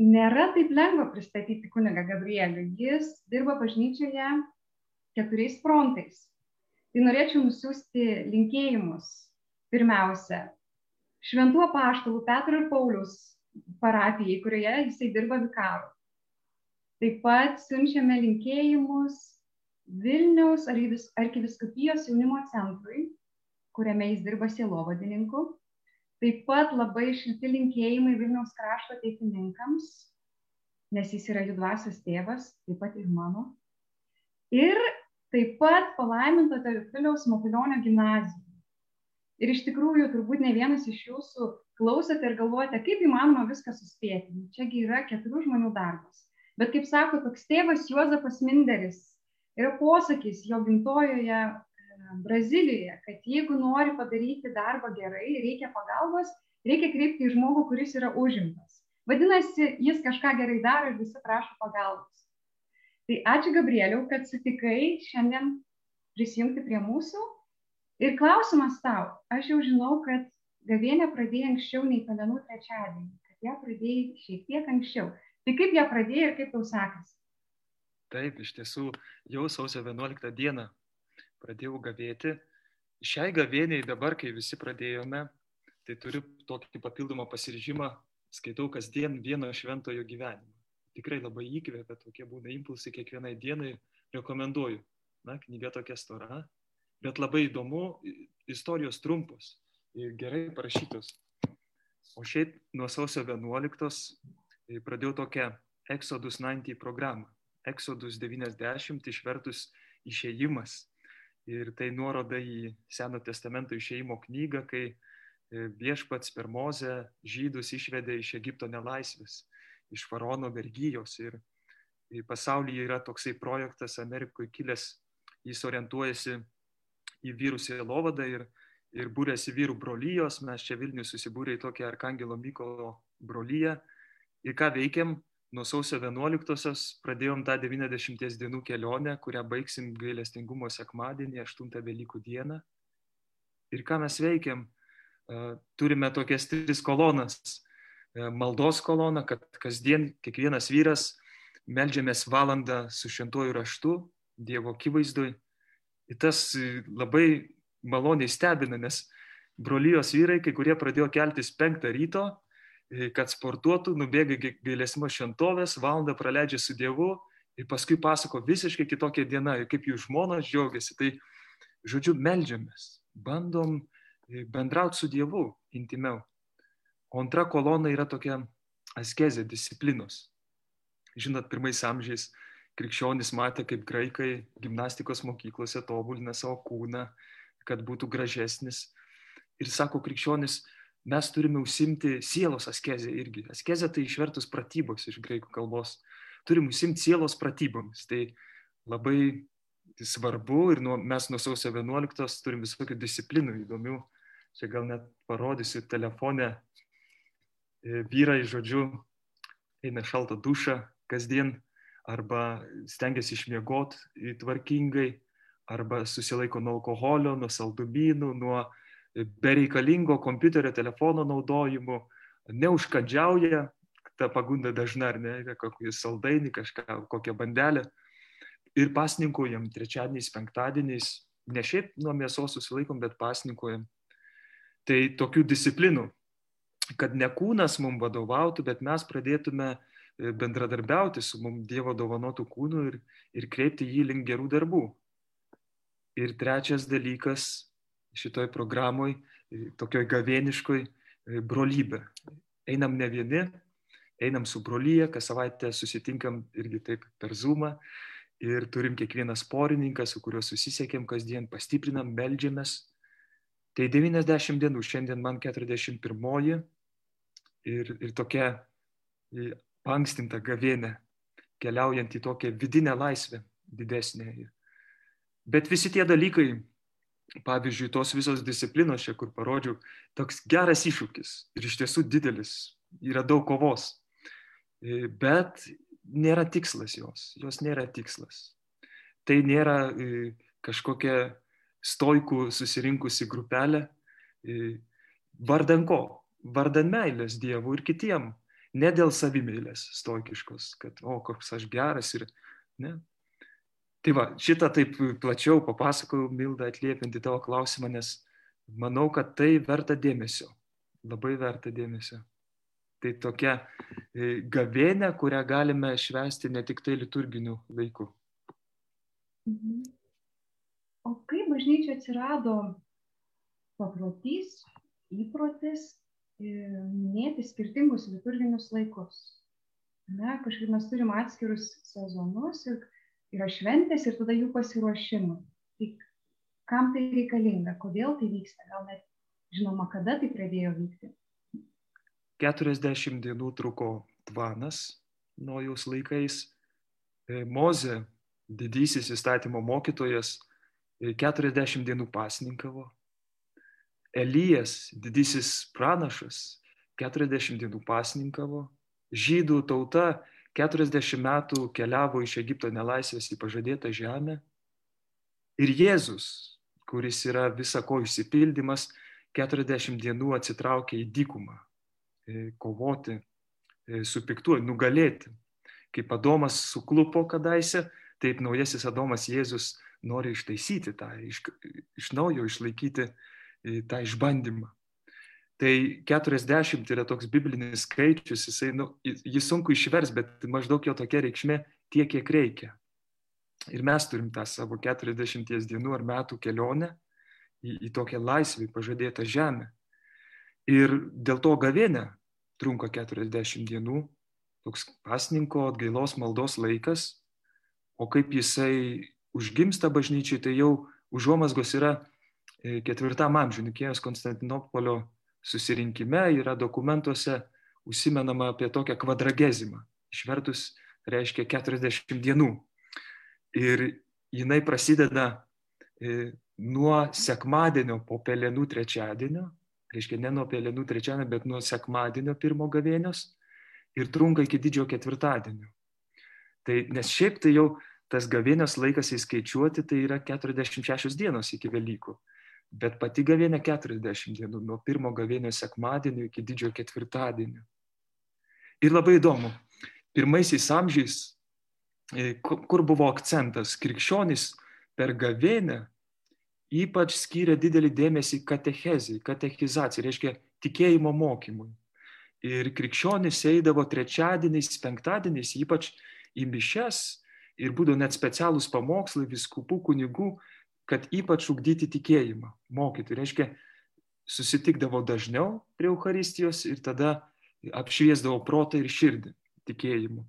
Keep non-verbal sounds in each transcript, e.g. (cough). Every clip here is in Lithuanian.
nėra taip lengva pristatyti kunigą Gabrielių. Jis dirba bažnyčioje keturiais frontais. Tai norėčiau nusiųsti linkėjimus. Pirmiausia, šventų apaštalų Petro ir Paulius parapijai, kurioje jisai dirba vikaru. Taip pat siunčiame linkėjimus Vilniaus arkiviskupijos jaunimo centrui, kuriame jis dirba sielovadininku. Taip pat labai šilti linkėjimai Vilniaus krašto teisininkams, nes jis yra jų dvasios tėvas, taip pat ir mano. Ir taip pat palaiminto Teofiliaus Mokilionio gimnazija. Ir iš tikrųjų, turbūt ne vienas iš jūsų klausote ir galvojate, kaip įmanoma viską suspėti. Nu, čiagi yra keturių žmonių darbas. Bet kaip sako toks tėvas Juozapas Minderis, yra posakis jo gimtojoje Brazilijoje, kad jeigu nori padaryti darbą gerai, reikia pagalbos, reikia kreipti į žmogų, kuris yra užimtas. Vadinasi, jis kažką gerai daro ir visi prašo pagalbos. Tai ačiū Gabrieliau, kad sutikai šiandien prisijungti prie mūsų. Ir klausimas tau, aš jau žinau, kad gavienę pradėjai anksčiau nei pelenų trečiadienį, kad ją pradėjai šiek tiek anksčiau. Tai kaip ją pradėjai ir kaip tau sekasi? Taip, iš tiesų, jau sausio 11 dieną pradėjau gavėti. Šiai gavėniai dabar, kai visi pradėjome, tai turiu tokį papildomą pasiryžimą, skaitau kasdien vieno šventojo gyvenimą. Tikrai labai įkvėpia, tokie būna impulsai kiekvienai dienai, rekomenduoju. Na, knyga tokia stora, bet labai įdomu, istorijos trumpos ir gerai parašytos. O šiaip nuo sausio 11 pradėjau tokią Exodus 90 programą. Exodus 90 išvertus išėjimas ir tai nuoroda į Seno testamento išeimo knygą, kai e, viešpats per Mozę žydus išvedė iš Egipto nelaisvės, iš faraono vergyjos. Ir pasaulyje yra toksai projektas Amerikoje kilęs, jis orientuojasi į vyrų sielovadą ir, ir būrėsi vyrų brolyjos, mes čia Vilnius susibūrė į tokią Arkangelo Mykolo brolyją. Ir ką veikiam, nuo sausio 11-osios pradėjom tą 90 dienų kelionę, kurią baigsim gailestingumo sekmadienį, 8 Velykų dieną. Ir ką mes veikiam? Turime tokias tris kolonas. Maldos kolona, kad kasdien kiekvienas vyras melžiamės valandą su šventuoju raštu, Dievo akivaizdui. Ir tas labai maloniai stebina, nes brolyjos vyrai, kai kurie pradėjo keltis penktą ryto, kad sportuotų, nubėga gailesimo šventovės, valandą praleidžia su Dievu ir paskui pasako visiškai kitokia diena ir kaip jų žmonos džiaugiasi. Tai, žodžiu, melžiamės, bandom e, bendrauti su Dievu intimiau. O antra kolona yra tokia askezė, disciplinos. Žinot, pirmais amžiais krikščionys matė, kaip graikai gimnastikos mokyklose tobulina savo kūną, kad būtų gražesnis. Ir sako krikščionis, mes turime užsimti sielos askezę irgi. Askezė tai išvertus pratybos iš graikų kalbos. Turim užsimti sielos pratybomis. Tai labai svarbu ir nuo, mes nuo sausio 11 turim visokių disciplinų įdomių. Čia gal net parodysiu telefone. E, vyrai, žodžiu, eina šaltą dušą kasdien arba stengiasi išmiegot tvarkingai, arba susilaiko nuo alkoholio, nuo saldumynų, nuo bereikalingo kompiuterio, telefono naudojimu, neužkandžiauja, ta pagunda dažna ar ne, kokį saldainį, kažką, kokią bandelę. Ir pasninkojam trečiadieniais, penktadieniais, ne šiaip nuo mėsos susilaikom, bet pasninkojam. Tai tokių disciplinų, kad ne kūnas mums vadovautų, bet mes pradėtume e, bendradarbiauti su mums Dievo dovanotų kūnu ir, ir kreipti jį link gerų darbų. Ir trečias dalykas šitoj programoj, tokioj gavėniškoj brolybė. Einam ne vieni, einam su brolyje, kas savaitę susitinkam irgi taip per Zoomą ir turim kiekvieną sporininką, su kuriuo susisiekėm kasdien, pastiprinam, melžiamės. Tai 90 dienų, šiandien man 41 ir, ir tokia pankstinta gavėnė, keliaujant į tokią vidinę laisvę didesnę. Bet visi tie dalykai pavyzdžiui, tos visos disciplinos čia, kur parodžiau, toks geras iššūkis ir iš tiesų didelis, yra daug kovos, e, bet nėra tikslas jos, jos nėra tikslas. Tai nėra e, kažkokia stoikų susirinkusi grupelė, e, vardan ko? Vardan meilės Dievų ir kitiem. Ne dėl savimėlės stoikiškos, kad, o, koks aš geras ir, ne. Tai va, šitą taip plačiau papasakojau, Milda, atliepinti tavo klausimą, nes manau, kad tai verta dėmesio. Labai verta dėmesio. Tai tokia e, gavėnė, kurią galime švęsti ne tik tai liturginiu laiku. Mhm. O kaip bažnyčia atsirado paprotys, įprotis minėti skirtingus liturginius laikus. Ne, kažkaip mes turim atskirus sezonus ir yra šventės ir tada jų pasiruošimui. Tai kam tai reikalinga, kodėl tai vyksta, gal net žinoma, kada tai pradėjo vykti. 40 dienų truko tvanas nuojaus laikais. E, Moze, didysis įstatymo mokytojas, 40 e, dienų pasninkavo, Elijas, didysis pranašas, 40 dienų pasninkavo, žydų tauta 40 metų keliavo iš Egipto nelaisvės į pažadėtą žemę. Ir Jėzus, kuris yra visako išsipildymas, 40 dienų atsitraukė į dykumą e, kovoti e, su piktuoju, nugalėti. Kaip Adomas suklupo kadaise, taip naujasis Adomas Jėzus nori ištaisyti tą, iš, iš naujo išlaikyti tą išbandymą. Tai 40 yra toks biblinis skaičius, jisai, nu, jis sunku išvers, bet maždaug jo tokia reikšmė tiek, kiek reikia. Ir mes turim tą savo 40 dienų ar metų kelionę į, į tokią laisvį pažadėtą žemę. Ir dėl to gavėnė trunka 40 dienų, toks pasninko atgailos maldos laikas, o kaip jisai užgimsta bažnyčiai, tai jau užuomasgos yra E, ketvirtam amžiui Nikėjos Konstantinopolio susirinkime yra dokumentuose užsimenama apie tokią kvadragezimą. Išvertus reiškia 40 dienų. Ir jinai prasideda e, nuo sekmadienio po pelenų trečiadienio, reiškia ne nuo pelenų trečiadienio, bet nuo sekmadienio pirmo gavėnios ir trunka iki didžiojo ketvirtadienio. Tai, nes šiaip tai jau tas gavėnios laikas įskaičiuoti, tai yra 46 dienos iki Velykų bet pati gavėnė 40 dienų, nuo pirmo gavėnio sekmadienio iki didžiojo ketvirtadienio. Ir labai įdomu, pirmaisiais amžiais, e, kur buvo akcentas, krikščionys per gavėnę ypač skyrė didelį dėmesį katechezijai, katechizacijai, reiškia tikėjimo mokymui. Ir krikščionys eidavo trečiadieniais, penktadieniais, ypač į mišes ir būdavo net specialūs pamokslai viskupų kunigų, kad ypač ugdyti tikėjimą, mokyti. Reiškia, susitikdavo dažniau prie Euharistijos ir tada apšviesdavo protą ir širdį tikėjimu.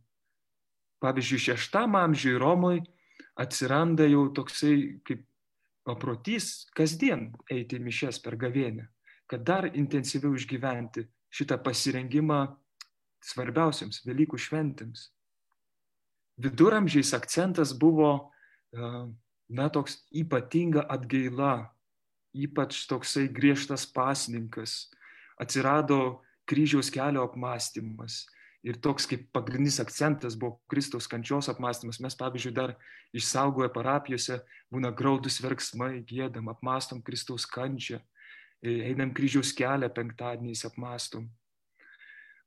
Pavyzdžiui, šeštam amžiui Romoje atsiranda jau toksai kaip paprotys kasdien eiti į mišes per gavėnę, kad dar intensyviau išgyventi šitą pasirengimą svarbiausiams Velykų šventėms. Viduramžiais akcentas buvo uh, na, toks ypatinga atgaila, ypač toksai griežtas pasninkas, atsirado kryžiaus kelio apmąstymas. Ir toks kaip pagrindinis akcentas buvo Kristaus kančios apmąstymas. Mes, pavyzdžiui, dar išsaugoję parapijose būna graudus verksmai, gėdam, apmąstom Kristaus kančią, einam kryžiaus kelią penktadieniais apmąstom.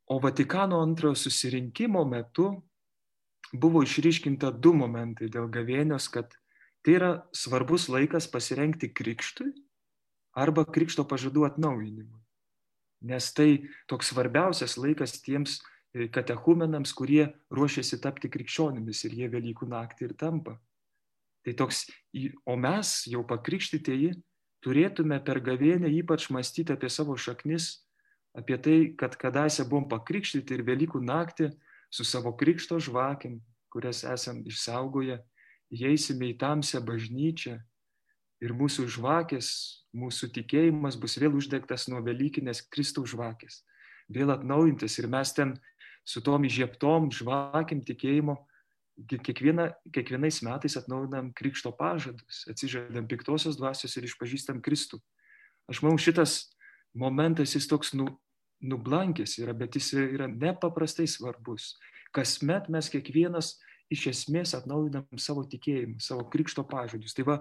O Vatikano antrojo susirinkimo metu buvo išryškinta du momentai dėl gavėnios, kad Tai yra svarbus laikas pasirengti krikštui arba krikšto pažadų atnaujinimui. Nes tai toks svarbiausias laikas tiems e, katechumenams, kurie ruošiasi tapti krikščionimis ir jie Velykų naktį ir tampa. Tai toks, o mes jau pakrikštytieji turėtume per gavėnę ypač mąstyti apie savo šaknis, apie tai, kad kadaise buvom pakrikštyti ir Velykų naktį su savo krikšto žvakiam, kurias esam išsaugoję, įeisime į tamsią bažnyčią ir mūsų žvakės, mūsų tikėjimas bus vėl uždegtas nuo Velykinės Kristaus žvakės, vėl atnaujintas ir mes ten su tom įžieptom žvakim tikėjimo kiekviena, kiekvienais metais atnaujinam krikšto pažadus, atsižadam piktosios dvasios ir išpažįstam Kristų. Aš manau, šitas momentas jis toks nu, nublankęs yra, bet jis yra nepaprastai svarbus. Kasmet mes kiekvienas iš esmės atnaujinam savo tikėjimą, savo krikšto pažadus. Tai va,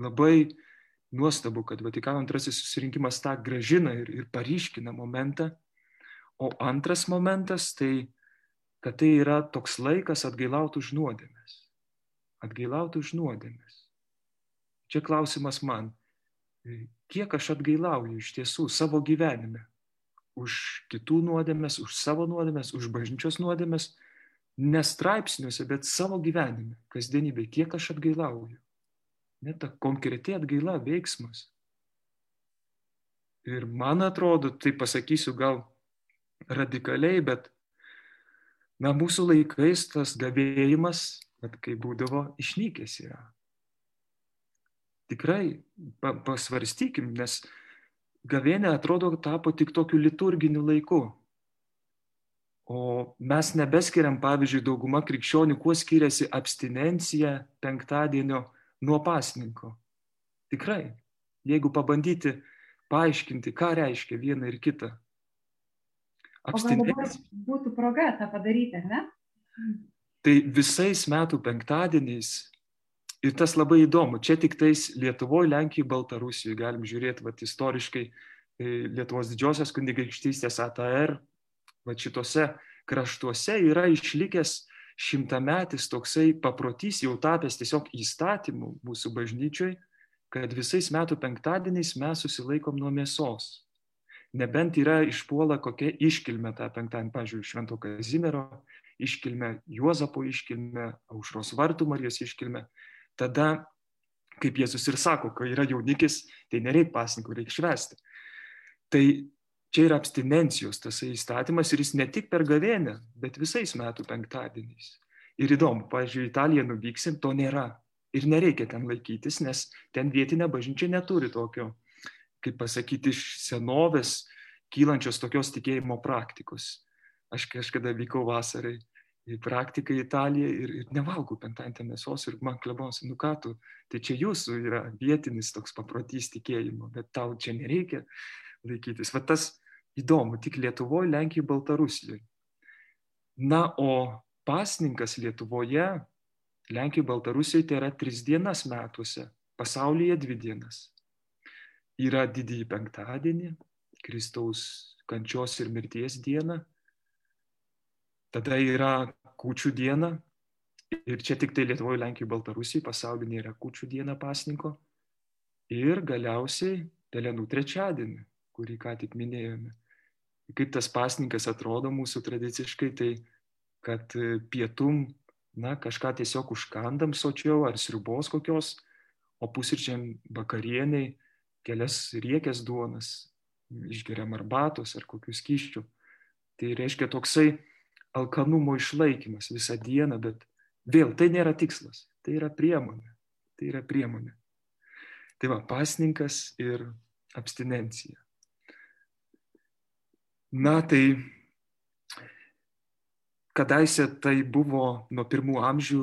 labai nuostabu, kad Vatikano antrasis susirinkimas tą gražina ir, ir paryškina momentą, O antras momentas tai, kad tai yra toks laikas atgailauti už nuodėmės. Atgailauti už nuodėmės. Čia klausimas man, kiek aš atgailauju iš tiesų savo gyvenime. Už kitų nuodėmės, už savo nuodėmės, už bažnyčios nuodėmės, ne straipsniuose, bet savo gyvenime, kasdienybėje, kiek aš atgailauju. Net ta konkreti atgaila veiksmas. Ir man atrodo, tai pasakysiu gal radikaliai, bet na, mūsų laikais tas gavėjimas, kad kai būdavo, išnykęs yra. Tikrai pa, pasvarstykim, nes gavėnė atrodo tapo tik tokiu liturginiu laiku. O mes nebeskiriam, pavyzdžiui, dauguma krikščionių, kuo skiriasi abstinencija penktadienio nuo pasninko. Tikrai, jeigu pabandyti paaiškinti, ką reiškia viena ir kita, abstinencija. Būtų proga tą padaryti, ar ne? Tai visais metų penktadieniais, ir tas labai įdomu, čia tik tais Lietuvoje, Lenkijoje, Baltarusijoje galim žiūrėti, vat, istoriškai e, Lietuvos didžiosios kunigaikštystės ATR, va šitose kraštuose yra išlikęs šimtametis toksai paprotys, jau tapęs tiesiog įstatymu mūsų bažnyčioj, kad visais metų penktadieniais mes susilaikom nuo mėsos nebent yra išpuola kokia iškilmė tą penktadienį, pavyzdžiui, Švento Kazimiero iškilmė, Juozapo iškilmė, Aušros vartų Marijos iškilmė, tada, kaip Jėzus ir sako, kai yra jaunikis, tai nereikia pasninkų, reikia švesti. Tai čia yra abstinencijos tas įstatymas ir jis ne tik per gavėnę, bet visais metų penktadieniais. Ir įdomu, pavyzdžiui, Italiją nuvyksim, to nėra. Ir nereikia ten laikytis, nes ten vietinė bažnyčia neturi tokio kaip pasakyti, iš senovės kylančios tokios tikėjimo praktikos. Aš kažkada vykau vasarai į praktiką į Italiją ir, ir nevalgau penktadienį mėsos ir man klebons, nu ką tu, tai čia jūsų yra vietinis toks paprotys tikėjimo, bet tau čia nereikia laikytis. Va tas įdomu, tik Lietuvoje, Lenkijoje, Baltarusijoje. Na, o pasninkas Lietuvoje, Lenkijoje, Baltarusijoje tai yra tris dienas metuose, pasaulyje dvi dienas. Yra didįjį penktadienį, Kristaus kančios ir mirties dieną, tada yra kūčių diena, ir čia tik tai Lietuvoje, Lenkijoje, Baltarusijoje pasaulinė yra kūčių diena pasninko, ir galiausiai Pelenų trečiadienį, kurį ką tik minėjome. Kaip tas pasninkas atrodo mūsų tradiciškai, tai kad pietum, na, kažką tiesiog užkandam sočiau ar sriubos kokios, o pusryčiam vakarieniai kelias riekės duonas, išgeriam arbatos ar kokių skyščių. Tai reiškia toksai alkanumo išlaikymas visą dieną, bet vėl tai nėra tikslas, tai yra priemonė. Tai yra priemonė. Tai va, pasninkas ir abstinencija. Na tai kadaise tai buvo nuo pirmų amžių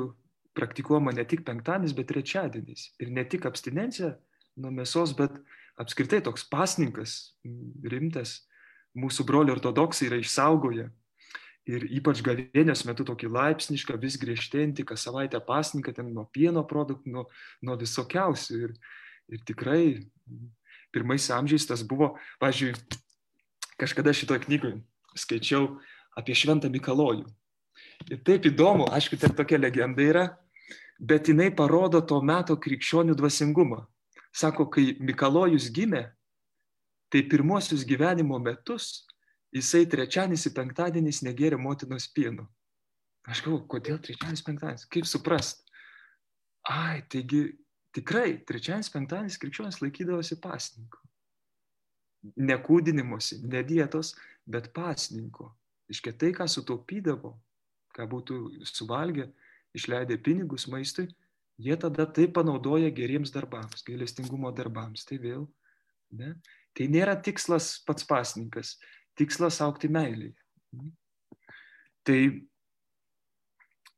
praktikuojama ne tik penktadienis, bet trečiadienis. Ir ne tik abstinencija, nuo mėsos, bet apskritai toks pasninkas rimtas mūsų brolių ortodoksai yra išsaugoję. Ir ypač gavėnės metu tokį laipsnišką, vis griežtėjantį, kas savaitę pasninką ten nuo pieno produktų, nuo, nuo visokiausių. Ir, ir tikrai pirmais amžiais tas buvo, pažiūrėjau, kažkada šitoje knygoje skaičiau apie Šventą Mikalojų. Ir taip įdomu, aišku, ten tokia legenda yra, bet jinai parodo to meto krikščionių dvasingumą. Sako, kai Mikalojus gimė, tai pirmosius gyvenimo metus jisai trečiadienis ir penktadienis negėrė motinos pieno. Aš galvoju, kodėl trečiadienis, penktadienis, kaip suprast? Ai, taigi tikrai trečiadienis, penktadienis krikščionis laikydavosi pasninko. Ne kūdinimuose, ne dietos, bet pasninko. Iškia tai, ką sutaupydavo, ką būtų suvalgę, išleidę pinigus maistui, jie tada tai panaudoja geriems darbams, gailestingumo darbams. Tai vėl, ne? Tai nėra tikslas pats pasninkas, tikslas aukti meilėje. Tai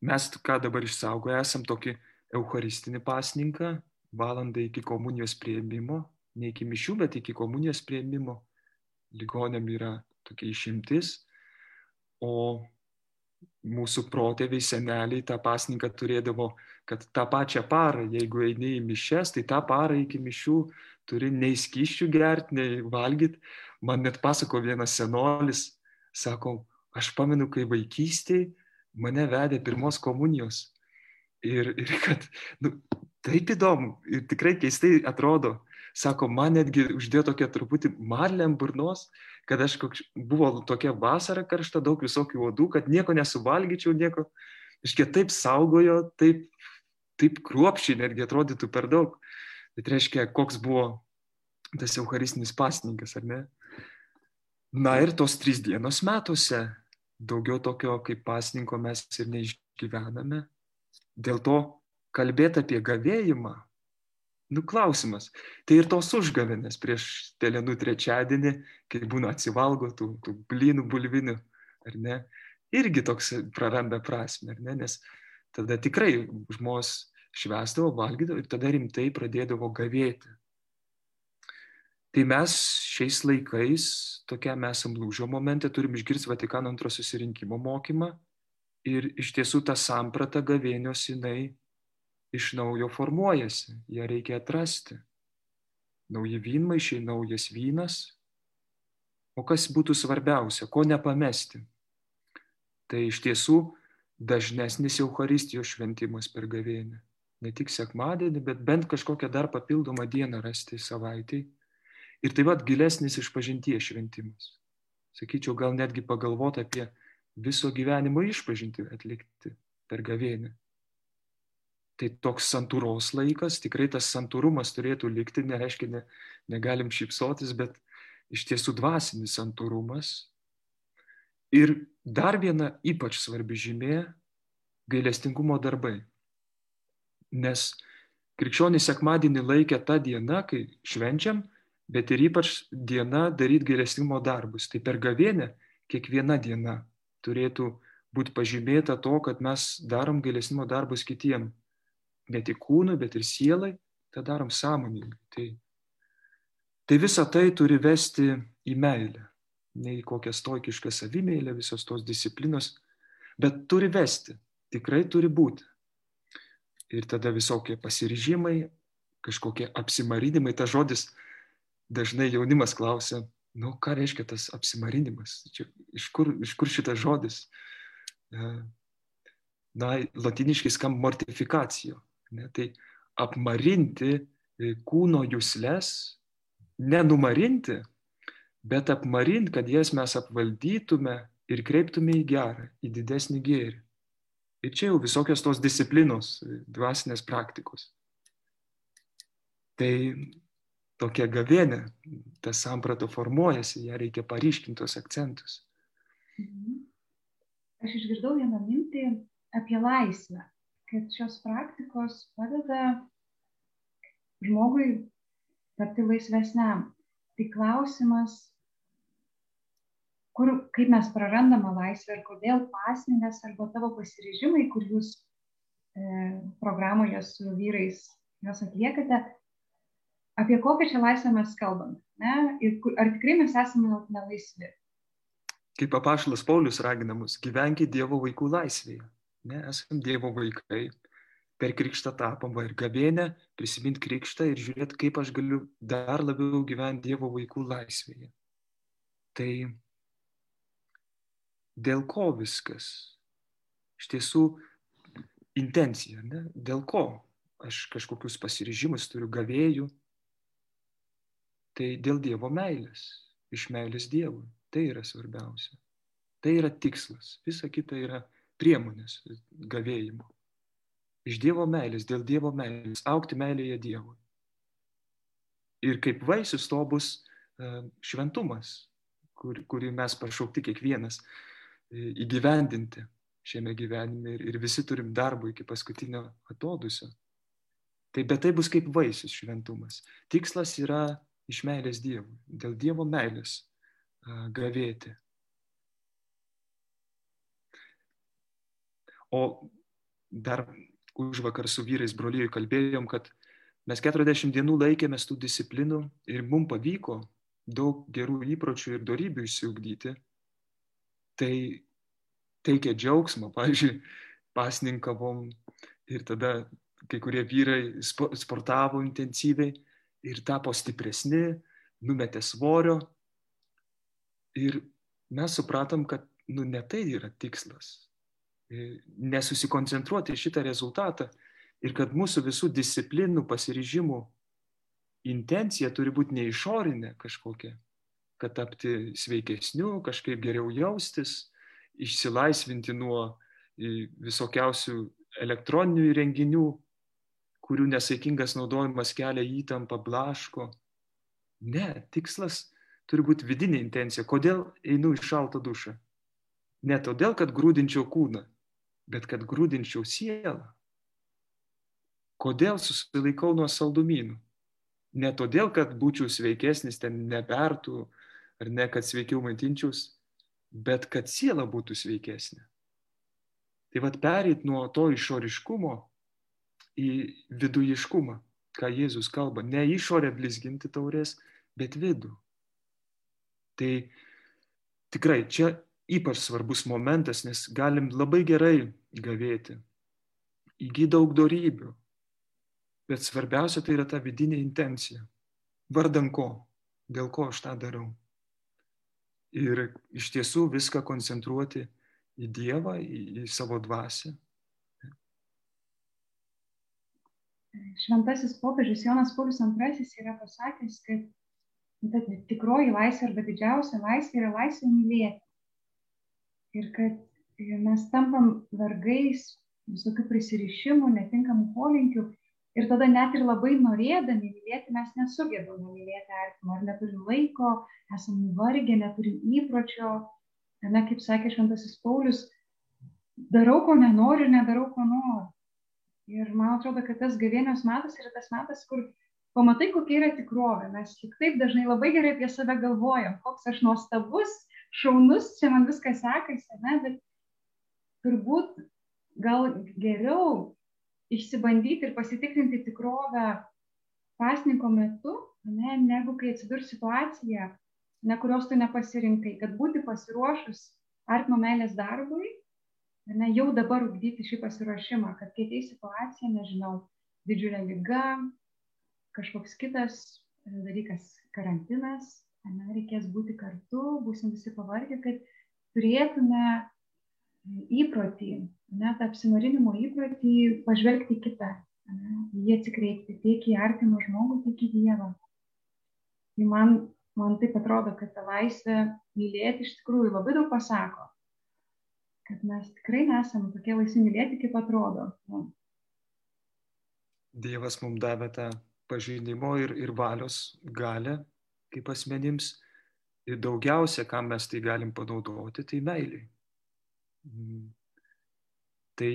mes ką dabar išsaugoję esam tokį eucharistinį pasninką, valandą iki komunijos prieimimo, ne iki mišių, bet iki komunijos prieimimo. Ligonėm yra tokia išimtis, o mūsų protėviai, seneliai tą pasninką turėdavo, kad tą pačią parą, jeigu eini į mišes, tai tą parą iki mišių turi nei skyščių gerti, nei valgyti. Man net pasako vienas senolis, sako, aš pamenu, kai vaikystėje mane vedė pirmos komunijos. Ir, ir kad, nu, taip įdomu ir tikrai keistai atrodo. Sako, man netgi uždėjo tokia truputį marlę ant burnos, kad aš koks, buvo tokia vasara karšta, daug visokių uodų, kad nieko nesuvalgyčiau, nieko. Iškia taip saugojo, taip, taip kruopšiai netgi atrodytų per daug. Bet reiškia, koks buvo tas eucharistinis pasninkas, ar ne? Na ir tos trys dienos metuose daugiau tokio kaip pasninko mes ir neišgyvename. Dėl to kalbėti apie gavėjimą, nu klausimas. Tai ir tos užgavėnės prieš telenų trečiadienį, kai būna atsivalgo tų, tų blynų bulvinių, ar ne, irgi toks praranda prasme, ar ne, nes tada tikrai žmonės švesdavo, valgydavo ir tada rimtai pradėdavo gavėti. Tai mes šiais laikais, tokiam esam lūžio momente, turim išgirsti Vatikano antro susirinkimo mokymą ir iš tiesų ta samprata gavėnios jinai iš naujo formuojasi, ją reikia atrasti. Nauji vynmaišiai, naujas vynas. O kas būtų svarbiausia, ko nepamesti? Tai iš tiesų dažnesnis Euharistijos šventimas per gavėnį. Ne tik sekmadienį, bet bent kažkokią dar papildomą dieną rasti savaitėj Ir taip pat gilesnis išpažinties šventimas. Sakyčiau, gal netgi pagalvoti apie viso gyvenimo išpažinti atlikti per gavėnį. Tai toks santūros laikas, tikrai tas santūrumas turėtų likti, nereiškia, ne, negalim šypsotis, bet iš tiesų dvasinis santūrumas. Ir dar viena ypač svarbi žymė - gailestingumo darbai. Nes krikščionys sekmadienį laikė tą dieną, kai švenčiam, bet ir ypač diena daryti geresnimo darbus. Tai per gavėnę kiekviena diena turėtų būti pažymėta to, kad mes darom geresnimo darbus kitiem. Ne tik kūnui, bet ir sielai, tą darom sąmoningai. Tai, tai visa tai turi vesti į meilę. Ne į kokią stoikišką savimėlę, visos tos disciplinos, bet turi vesti. Tikrai turi būti. Ir tada visokie pasiryžimai, kažkokie apsimarinimai, ta žodis dažnai jaunimas klausia, nu ką reiškia tas apsimarinimas, Čia, iš, kur, iš kur šitas žodis. E, na, latiniškai skamba mortifikacijo. Ne, tai apmarinti e, kūno jūslės, nenumarinti, bet apmarinti, kad jas mes apvaldytume ir kreiptume į gerą, į didesnį gėrį. Ir čia jau visokios tos disciplinos, dvasinės praktikos. Tai tokia gavėnė, ta samprata formuojasi, ją reikia paryškinti tos akcentus. Mhm. Aš išgirdau vieną mintį apie laisvę, kad šios praktikos padeda žmogui tapti laisvesniam. Tai klausimas, kur, kaip mes prarandame laisvę ir kodėl pasningas arba tavo pasiryžimai, kur jūs e, programoje su vyrais juos atliekate, apie kokią čia laisvę mes kalbame, ne? Ir ar tikrai mes esame nelaisvi. Kaip apašalas Paulius ragina mus, gyvenkite Dievo vaikų laisvėje. Ne, esame Dievo vaikai, per krikštą tapom va ir gavėnę, prisiminti krikštą ir žiūrėti, kaip aš galiu dar labiau gyventi Dievo vaikų laisvėje. Tai dėl ko viskas? Iš tiesų, intencija, ne? dėl ko aš kažkokius pasiryžimus turiu gavėjų, tai dėl Dievo meilės, iš meilės Dievui. Tai yra svarbiausia. Tai yra tikslas. Visa kita yra priemonės gavėjimo. Iš Dievo meilės, dėl Dievo meilės, aukti meilėje Dievui. Ir kaip vaisius to bus e, šventumas, kur, kurį mes pašaukti kiekvienas e, įgyvendinti šiame gyvenime ir, ir visi turim darbo iki paskutinio atodusio. Tai bet tai bus kaip vaisius šventumas. Tikslas yra iš meilės Dievui, dėl Dievo meilės gavėti. O dar už vakar su vyrais brolyjai kalbėjom, kad mes 40 dienų laikėmės tų disciplinų ir mums pavyko daug gerų įpročių ir darybių išsiugdyti. Tai teikia džiaugsmą, pavyzdžiui, pasninkavom ir tada kai kurie vyrai sportavo intensyviai ir tapo stipresni, numetė svorio. Ir mes supratom, kad nu, ne tai yra tikslas. Nesusikoncentruoti šitą rezultatą ir kad mūsų visų disciplinų, pasiryžimų intencija turi būti ne išorinė kažkokia, kad tapti sveikesniu, kažkaip geriau jaustis, išsilaisvinti nuo e, visokiausių elektroninių įrenginių, kurių nesaikingas naudojimas kelia įtampą, blaško. Ne, tikslas turi būti vidinė intencija. Kodėl einu į šaltą dušą? Ne todėl, kad grūdinčiau kūną, bet kad grūdinčiau sielą. Kodėl susilaikau nuo saldumynų? Ne todėl, kad būčiau sveikesnis, ten nebertų, ar ne, kad sveikiau maitinčiaus, bet kad siela būtų sveikesnė. Tai vad pereit nuo to išoriškumo į vidujiškumą, ką Jėzus kalba. Ne išorę blizginti taurės, bet vidų. Tai tikrai čia ypač svarbus momentas, nes galim labai gerai gavėti, įgyti daug darybių. Bet svarbiausia tai yra ta vidinė intencija. Vardan ko, dėl ko aš tą darau. Ir iš tiesų viską koncentruoti į Dievą, į, į savo dvasę. Šventasis popiežius Jonas Paulius II yra pasakęs, kad tikroji laisvė arba didžiausia laisvė yra laisvė mylėti. Ir kad mes tampam vargais visokių prisirišimų, netinkamų polinkių. Ir tada net ir labai norėdami mylėti, mes nesugebame mylėti artimą, ar neturim laiko, esame nuvargę, neturim įpročio, Na, kaip sakė Šventasis Paulius, darau, ko nenoriu, nedarau, ko noriu. Ir man atrodo, kad tas gavėnios metas yra tas metas, kur pamatai, kokia yra tikrovė. Mes tik taip dažnai labai gerai apie save galvojam, koks aš nuostabus, šaunus, čia man viskas sekasi, ne, bet turbūt gal geriau išsibandyti ir pasitikrinti tikrovę pasniko metu, ne, negu kai atsidurs situacija, ne kurios tu nepasirinkai, kad būti pasiruošus artimo meilės darbui, ne, jau dabar ugdyti šį pasiruošimą, kad kai ateis situacija, nežinau, didžiulė lyga, kažkoks kitas dalykas, karantinas, ne, reikės būti kartu, būsim visi pavargę, kad turėtume įprotį, net apsimarinimo įprotį pažvelgti kitą, ne, jį atsikreipti tiek į artimą žmogų, tiek į Dievą. Tai man man taip atrodo, kad ta laisvė mylėti iš tikrųjų labai daug pasako. Kad mes tikrai nesame tokie laisvi mylėti, kaip atrodo. Nu. Dievas mums davė tą pažinimo ir, ir valios galę kaip asmenims. Ir daugiausia, kam mes tai galim panaudoti, tai meiliai. Mm. Tai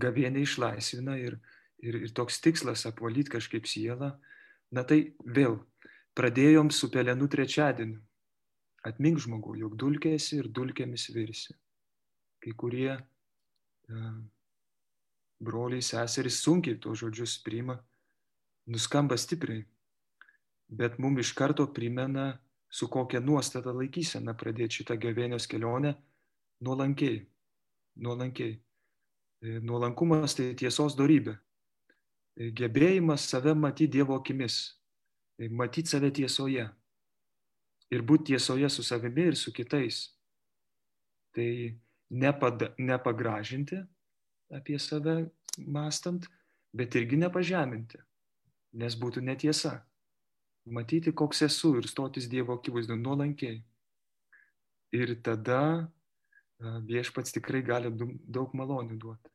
gavienė išlaisvina ir, ir, ir toks tikslas apvalyti kažkaip sielą. Na tai vėl Pradėjom su pelenų trečiadieniu. Atmink žmogau, jog dulkėsi ir dulkėmis virsi. Kai kurie uh, broliai, seserys sunkiai to žodžius priima, nuskamba stipriai, bet mums iš karto primena, su kokia nuostata laikysena pradėti šitą gavėnios kelionę nuolankiai. Nuolankiai. E, nuolankumas tai tiesos darybė. E, gebėjimas save matyti Dievo akimis, Tai matyti save tiesoje ir būti tiesoje su savimi ir su kitais. Tai nepada, nepagražinti apie save mastant, bet irgi nepažeminti, nes būtų netiesa. Matyti, koks esu ir stotis Dievo akivaizdu nuolankiai. Ir tada viešpats tikrai gali daug malonių duoti.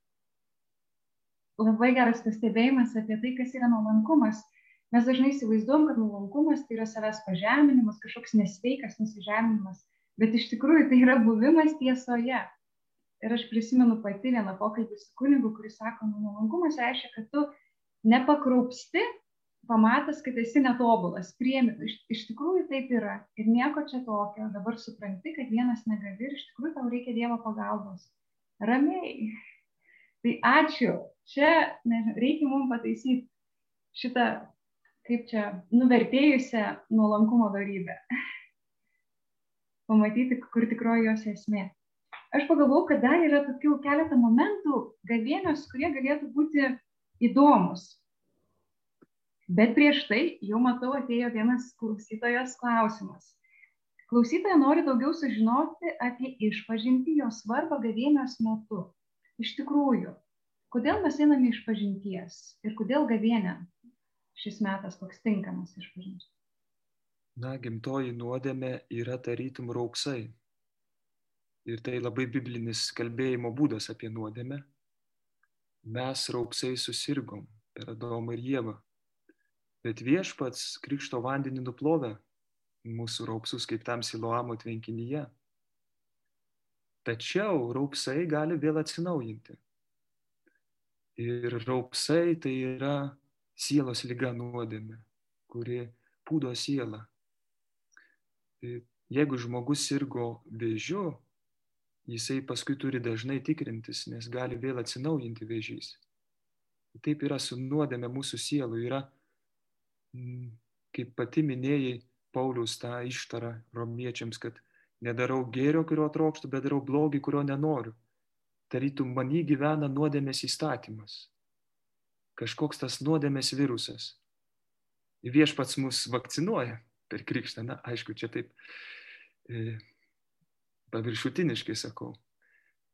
Labai geras pastebėjimas apie tai, kas yra nuolankumas Mes dažnai įsivaizduom, kad nuolankumas tai yra savęs pažeminimas, kažkoks nesveikas nusižeminimas, bet iš tikrųjų tai yra buvimas tiesoje. Ir aš prisimenu pati vieną pokalbį su kunigu, kuris sako, nu, nuolankumas reiškia, kad tu nepakraupsti, pamatęs, kad esi netobulas, priemi, iš, iš tikrųjų taip yra ir nieko čia tokio, dabar supranti, kad vienas negali ir iš tikrųjų tau reikia Dievo pagalbos. Ramiai. Tai ačiū. Čia nežinau, reikia mums pataisyti šitą kaip čia, nuvertėjusią nuolankumo darybę. Pamatyti, kur tikroji jos esmė. Aš pagalvojau, kad dar yra tokių keletą momentų gavėnios, kurie galėtų būti įdomus. Bet prieš tai jau matau atėjo vienas klausytojos klausimas. Klausytoja nori daugiau sužinoti apie išpažinti jo svarbą gavėnios metu. Iš tikrųjų, kodėl mes einame iš pažinties ir kodėl gavėnė šis metas toks tinkamas išpažinti? Na, gimtoji nuodėmė yra tarytum rauksai. Ir tai labai biblinis kalbėjimo būdas apie nuodėmę. Mes rauksai susirgom per Adomą ir Jėvą. Bet viešpats krikšto vandenį nuplovė mūsų raupsus kaip tam siloamo tvenkinyje. Tačiau raupsai gali vėl atsinaujinti. Ir raupsai tai yra sielos lyga nuodėmė, kuri pūdo sielą. Jeigu žmogus sirgo vėžiu, jisai paskui turi dažnai tikrintis, nes gali vėl atsinaujinti vėžys. Taip yra su nuodėme mūsų sielų. Yra, kaip pati minėjai, Paulius tą ištarą romiečiams, kad nedarau gėrio, kurio trokštų, bet darau blogį, kurio nenoriu. Tarytum manį gyvena nuodėmės įstatymas. Kažkoks tas nuodėmės virusas. Viešpats mus vakcinuoja per krikštą. Na, aišku, čia taip e, paviršutiniškai sakau.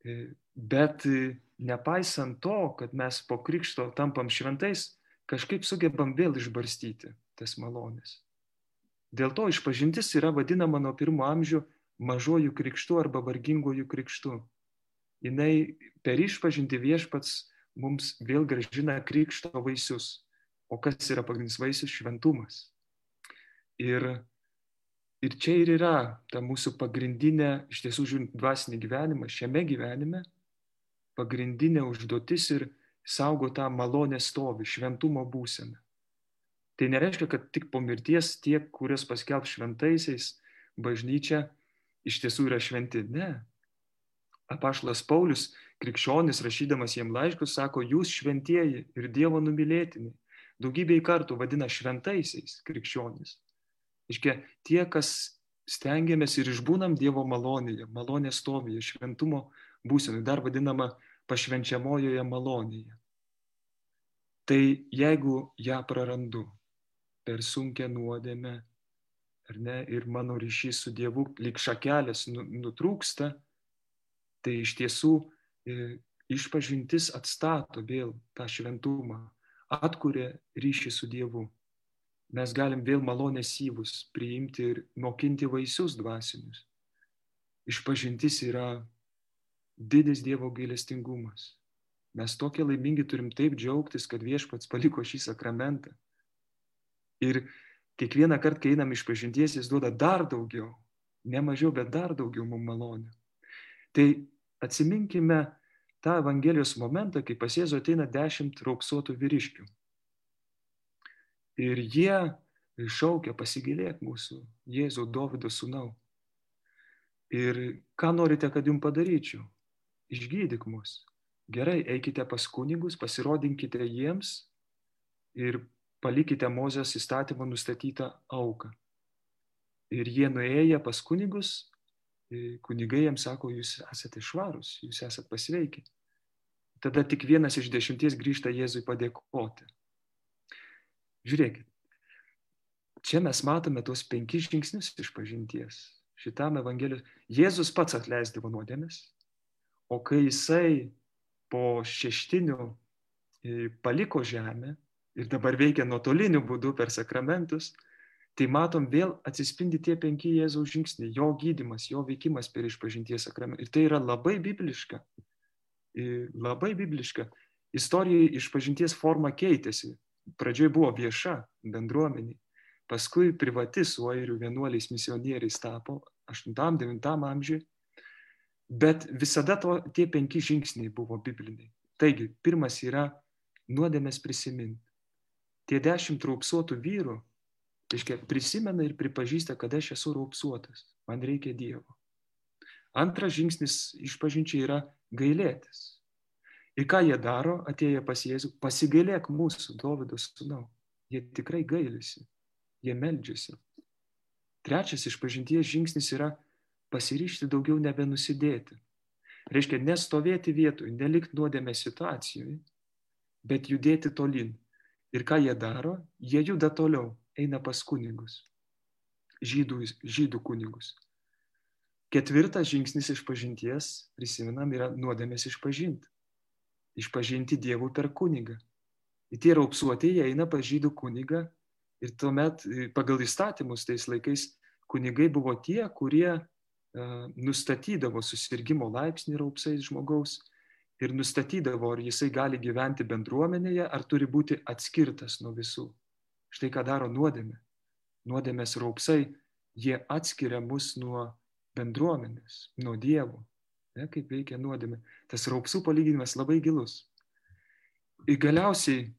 E, bet e, nepaisant to, kad mes po krikšto tampam šventais, kažkaip sugebam vėl išbarstyti tas malonės. Dėl to išpažintis yra vadinama nuo pirmo amžių mažojų krikštų arba vargingojų krikštų. Jis per išpažinti viešpats mums vėl gražina krikšto vaisius. O kas yra pagrindinis vaisius? Šventumas. Ir, ir čia ir yra ta mūsų pagrindinė, iš tiesų žiūrint dvasinį gyvenimą, šiame gyvenime, pagrindinė užduotis ir saugo tą malonę stovį, šventumo būseną. Tai nereiškia, kad tik po mirties tie, kurias paskelb šventaisiais, bažnyčia iš tiesų yra šventi. Ne. Apašlas Paulius, krikščionis, rašydamas jiem laiškus, sako, jūs šventieji ir Dievo numylėtini. Daugybei kartų vadina šventaisiais krikščionis. Iškia, tie, kas stengiamės ir išbūnam Dievo malonėje, malonės stovyje, šventumo būsenui, dar vadinama pašvenčiamojoje malonėje. Tai jeigu ją prarandu, per sunkę nuodėmę, ar ne, ir mano ryšys su Dievu lik šakelės nu, nutrūksta, tai iš tiesų e, išpažintis atstato vėl tą šventumą, atkuria ryšį su Dievu. Mes galim vėl malonės įvus priimti ir mokinti vaisius dvasinius. Išpažintis yra didis Dievo gailestingumas. Mes tokie laimingi turim taip džiaugtis, kad viešpats paliko šį sakramentą. Ir kiekvieną kartą, kai einam iš pažinties, jis duoda dar daugiau, ne mažiau, bet dar daugiau mums malonių. Tai atsiminkime tą Evangelijos momentą, kai pas Jėzų ateina dešimt raupsuotų vyriškių. Ir jie šaukia, pasigilėk mūsų, Jėzų Dovido sūnau. Ir ką norite, kad jums padaryčiau? Išgydyk mus. Gerai, eikite pas kunigus, pasirodinkite jiems ir palikite Mozės įstatymo nustatytą auką. Ir jie nuėję pas kunigus, kunigai jiems sako, jūs esate švarus, jūs esate pasveikę. Tada tik vienas iš dešimties grįžta Jėzui padėkoti. Žiūrėkit, čia mes matome tuos penkis žingsnius iš pažinties. Šitam Evangelijos Jėzus pats atleisdavo nuodėmės, o kai jisai po šeštinių paliko žemę, ir dabar veikia nuotoliniu būdu per sakramentus, tai matom vėl atsispindi tie penki Jėzaus žingsniai, jo gydimas, jo veikimas per išpažinties sakramentą. Ir tai yra labai bibliška. Labai bibliška. Istorija išpažinties forma keitėsi. Pradžioj buvo vieša bendruomenė, paskui privati su airių vienuoliais misionieriais tapo 8-9 amžiui, bet visada to, tie penki žingsniai buvo bibliniai. Taigi, pirmas yra nuodėmės prisiminti tie dešimt raupsuotų vyrų, reiškia, prisimena ir pripažįsta, kad aš esu raupsuotas, man reikia Dievo. Antras žingsnis išpažinčiai yra gailėtis. Ir ką jie daro, atėję pas Jėzų, pasigailėk mūsų, Dovido sūnau. Jie tikrai gailisi, jie meldžiasi. Trečias išpažinties žingsnis yra pasiryšti daugiau nebenusidėti. Reiškia, nestovėti vietoj, nelikti nuodėmė situacijoje, bet judėti tolin, Ir ką jie daro? Jie juda toliau, eina pas kunigus. žydų, žydų kunigus. Ketvirtas žingsnis išpažinties, prisimenam, yra nuodėmės išpažinti. Išpažinti Dievų per kunigą. Ir tie raupsuotieji eina pas žydų kunigą ir tuomet pagal įstatymus tais laikais kunigai buvo tie, kurie nustatydavo susirgymo laipsnį raupsais žmogaus ir nustatydavo, ar jisai gali gyventi bendruomenėje, ar turi būti atskirtas nuo visų. Štai ką daro nuodėmė. Nuodėmės raupsai, jie atskiria mus nuo bendruomenės, nuo Dievo. Ne, kaip veikia nuodėmė. Tas raupsų palyginimas labai gilus. Ir galiausiai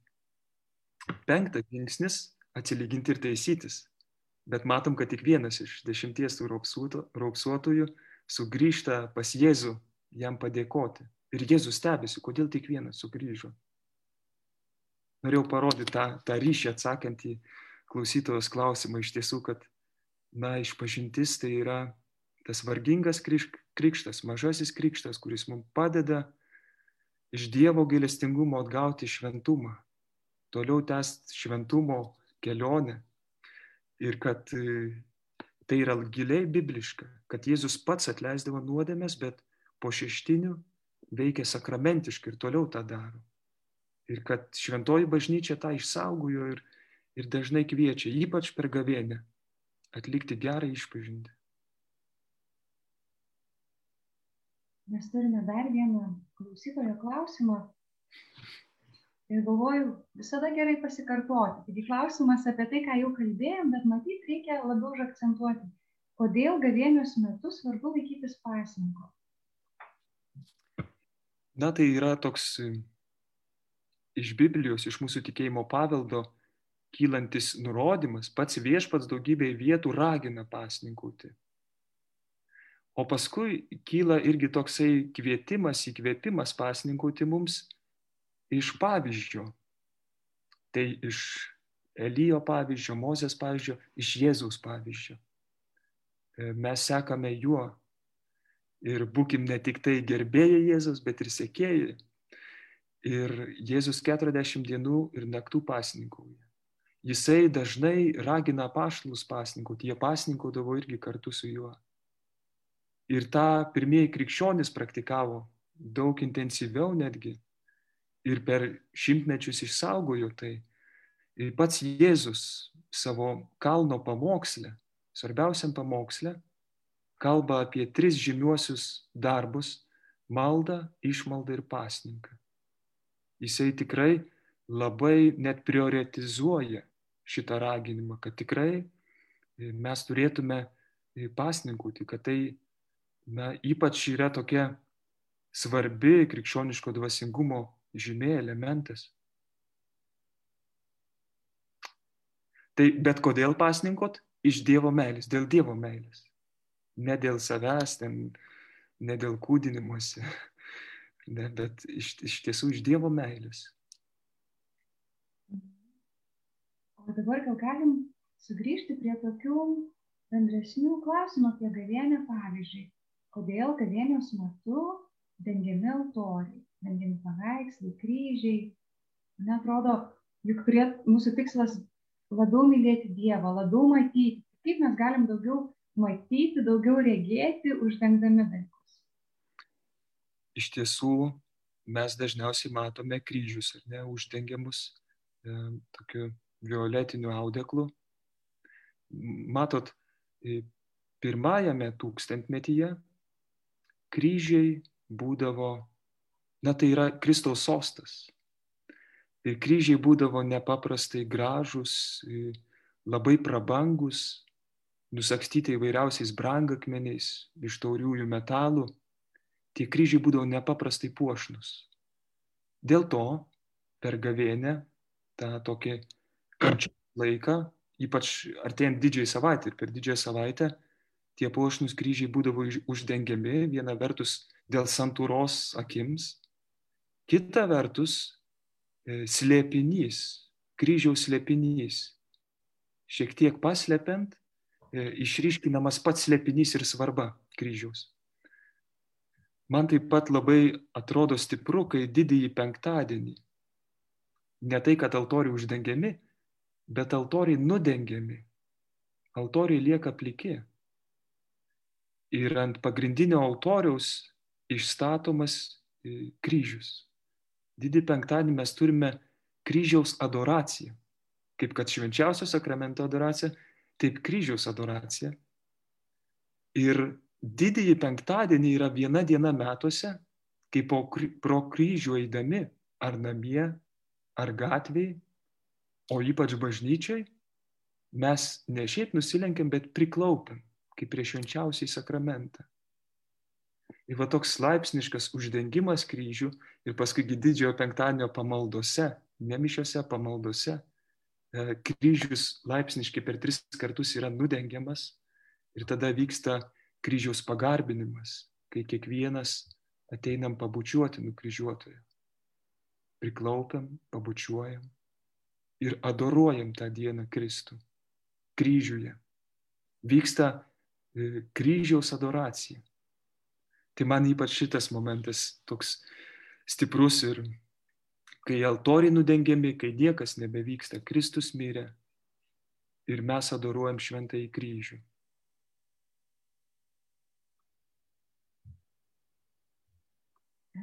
penktas žingsnis - atsilyginti ir taisytis. Bet matom, kad tik vienas iš dešimties tų raupsuotojų sugrįžta pas Jėzų jam padėkoti. Ir Jėzus stebisi, kodėl tik vienas sugrįžo. Norėjau parodyti tą, tą ryšį atsakant į klausytojos klausimą iš tiesų, kad, na, išpažintis tai yra tas vargingas krikštas, mažasis krikštas, kuris mums padeda iš Dievo gailestingumo atgauti šventumą, toliau tęsti šventumo kelionę. Ir kad e, tai yra giliai bibliška, kad Jėzus pats atleisdavo nuodėmės, bet po šeštinių veikia sakramentiškai ir toliau tą daro. Ir kad šventoji bažnyčia tą išsaugojo ir, ir dažnai kviečia, ypač per gavėnę, atlikti gerą išpažinti. Mes turime dar vieną klausytojo klausimą. Ir galvoju, visada gerai pasikartoti. Taigi klausimas apie tai, ką jau kalbėjom, bet matyt, reikia labiau užakcentuoti. Kodėl gavėnios metu svarbu laikytis pasninko? Na, tai yra toks e, iš Biblijos, iš mūsų tikėjimo paveldo kylantis nurodymas, pats viešpats daugybėje vietų ragina pasninkauti. O paskui kyla irgi toksai kvietimas, įkvėpimas pasninkauti mums iš pavyzdžio. Tai iš Elijo pavyzdžio, Mozės pavyzdžio, iš Jėzaus pavyzdžio. E, mes sekame juo ir būkim ne tik tai gerbėjai Jėzus, bet ir sekėjai. Ir Jėzus 40 dienų ir naktų pasninkauja. Jisai dažnai ragina paštlus pasninkauti, jie pasninkaudavo irgi kartu su juo. Ir tą pirmieji krikščionys praktikavo daug intensyviau netgi. Ir per šimtmečius išsaugojo tai. Ir pats Jėzus savo kalno pamokslę, svarbiausiam pamokslę, kalba apie tris žymiuosius darbus - maldą, išmaldą ir pasninką. Jisai tikrai labai net prioritizuoja šitą raginimą, kad tikrai e, mes turėtume e, pasninkauti, kad tai na, ypač yra tokia svarbi krikščioniško dvasingumo žymė, elementas. Tai bet kodėl pasninkot? Iš Dievo meilės, dėl Dievo meilės ne dėl savęs, ten, ne dėl kūdinimuose, (laughs) ne, bet iš, iš tiesų iš Dievo meilės. O dabar gal galim sugrįžti prie tokių bendresnių klausimų apie gavėnę, pavyzdžiui, kodėl gavėnios metu dengiami altoriai, dengiami paveikslai, kryžiai. Man atrodo, juk turėtų mūsų tikslas labiau mylėti Dievą, labiau matyti, kaip mes galim daugiau matyti, daugiau regėti, uždengdami dalykus. Iš tiesų, mes dažniausiai matome kryžius, ar ne, uždengiamus e, tokiu violetiniu audeklu. Matot, e, pirmajame tūkstantmetyje kryžiai būdavo, na tai yra Kristaus sostas. Ir kryžiai būdavo nepaprastai gražus, labai prabangus, nusakstyti įvairiausiais brangakmeniais iš tauriųjų metalų, tie kryžiai būdavo nepaprastai puošnus. Dėl to per gavėnę tą tokį kančių laiką, ypač artėjant didžiai savaitę ir per didžiąją savaitę, tie puošnus kryžiai būdavo uždengiami viena vertus dėl santūros akims, kita vertus e, slėpinys, kryžiaus slėpinys, šiek tiek paslepiant E, išryškinamas pats slėpinys ir svarba kryžiaus. Man taip pat labai atrodo stipru, kai didįjį penktadienį ne tai, kad altoriai uždengiami, bet altoriai nudengiami. altoriai lieka pliki. Ir ant pagrindinio altoriaus išstatomas e, kryžius. Didį penktadienį mes turime kryžiaus adoraciją. Kaip kad švenčiausio sakramento adoracija, taip kryžiaus adoracija. Ir didįjį penktadienį yra viena diena metuose, kai po, pro kryžių eidami ar namie, ar gatvėje, o ypač bažnyčiai, mes ne šiaip nusilenkiam, bet priklaupiam, kaip prie švenčiausiai sakramentą. Ir va toks laipsniškas uždengimas kryžių ir paskui didžiojo penktadienio pamaldose, nemišiose pamaldose, e, kryžius laipsniškai per tris kartus yra nudengiamas ir tada vyksta kryžiaus pagarbinimas, kai kiekvienas ateinam pabučiuoti nukryžiuotojo. Priklaupiam, pabučiuojam ir adoruojam tą dieną Kristų kryžiuje. Vyksta e, kryžiaus adoracija. Tai man ypač šitas momentas toks stiprus ir kai altoriai nudengiami, kai niekas nebevyksta, Kristus mirė ir mes adoruojam šventąjį kryžių.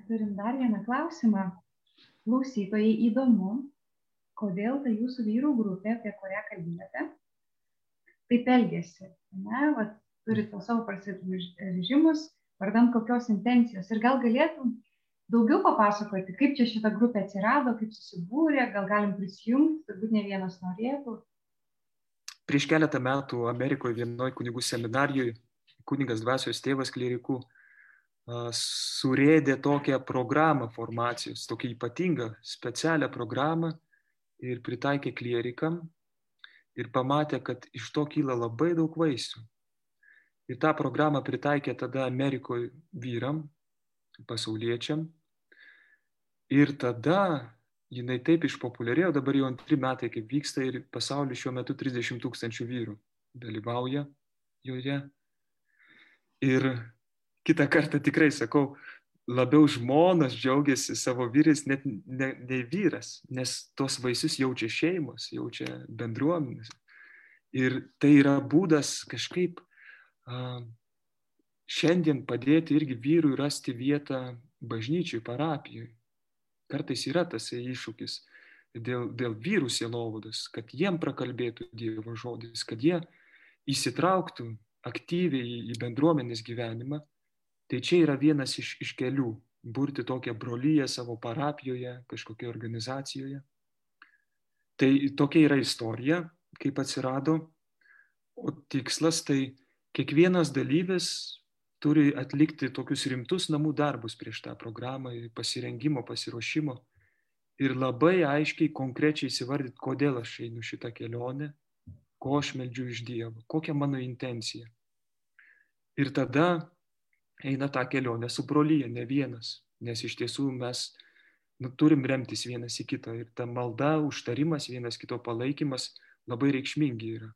Turim dar vieną klausimą. Klausytojai įdomu, kodėl ta jūsų vyrų grupė, apie kurią kalbėjote, taip elgesi. Ne, vat, turi to savo prasirežimus, vardan kokios intencijos. Ir gal galėtum daugiau papasakoti, kaip čia šita grupė atsirado, kaip susibūrė, gal galim prisijungti, turbūt ne vienas norėtų. Prieš keletą metų Amerikoje vienoje kunigų seminarijoje kunigas dvasios tėvas klierikų surėdė tokią programą formacijos, tokią ypatingą, specialią programą ir pritaikė klierikam ir pamatė, kad iš to kyla labai daug vaisių. Ir tą programą pritaikė tada Amerikoje vyram, pasauliečiam. Ir tada jinai taip išpopuliarėjo, dabar jau antri metai kaip vyksta ir pasaulyje šiuo metu 30 tūkstančių vyrų dalyvauja joje. Ir kitą kartą tikrai sakau, labiau žmonos džiaugiasi savo vyrais, net ne, ne vyras, nes tos vaisius jaučia šeimos, jaučia bendruomenės. Ir tai yra būdas kažkaip šiandien padėti irgi vyrui rasti vietą bažnyčiai, parapijoje. Kartais yra tas iššūkis dėl, dėl vyrų sielovados, kad jiem prakalbėtų Dievo žodis, kad jie įsitrauktų aktyviai į bendruomenės gyvenimą Tai čia yra vienas iš, iš kelių - burti tokią brolyje savo parapijoje, kažkokioje organizacijoje. Tai tokia yra istorija, kaip atsirado, o tikslas tai kiekvienas dalyvis turi atlikti tokius rimtus namų darbus prieš tą programą, pasirengimo, pasiruošimo ir labai aiškiai, konkrečiai įsivardyti, kodėl aš einu šitą kelionę, ko aš meldžiu iš Dievo, kokia mano intencija. Ir tada eina tą kelionę su brolyje, ne vienas, nes iš tiesų mes nu, turim remtis vienas į kitą ir ta malda, užtarimas, vienas kito palaikymas labai reikšmingi yra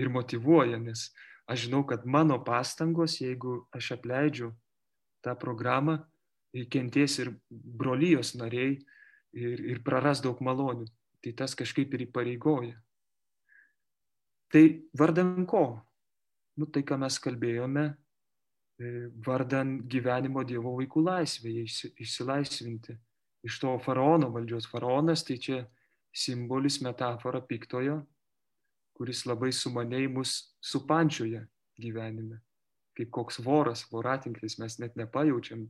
ir motivuoja, nes aš žinau, kad mano pastangos, jeigu aš apleidžiu tą programą, kenties ir brolyjos nariai ir, ir praras daug malonių. Tai tas kažkaip ir įpareigoja. Tai vardan ko? Nu, tai, ką mes kalbėjome, E, vardan gyvenimo Dievo vaikų laisvėje, išsilaisvinti iš to faraono valdžios. Faraonas tai čia simbolis, metafora piktojo, kuris labai sumaniai mus supančioje gyvenime. Kaip koks voras, voratinklis, mes net nepajaučiam,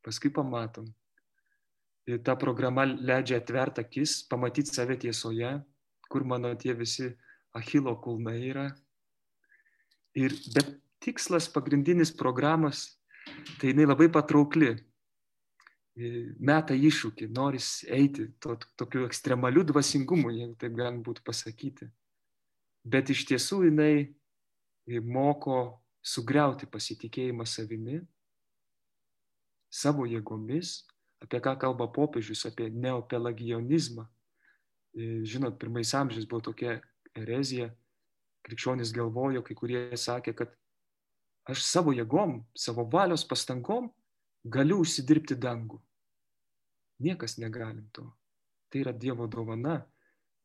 paskui pamatom. Ir ta programa leidžia atverti akis, pamatyti save tiesoje, kur mano tie visi Achilo kulnai yra. Ir, bet tikslas pagrindinis programos, tai jinai labai patraukli. E, meta iššūkį, noris eiti to, tokiu ekstremaliu dvasingumu, jeigu taip galim būtų pasakyti. Bet iš tiesų jinai e, moko sugriauti pasitikėjimą savimi, savo jėgomis, apie ką kalba popiežius, apie neopelagionizmą. E, žinot, pirmais amžiais buvo tokia erezija, krikščionys galvojo, kai kurie sakė, kad aš savo jėgom, savo valios pastangom galiu užsidirbti dangų. Niekas negalim to. Tai yra Dievo dovana.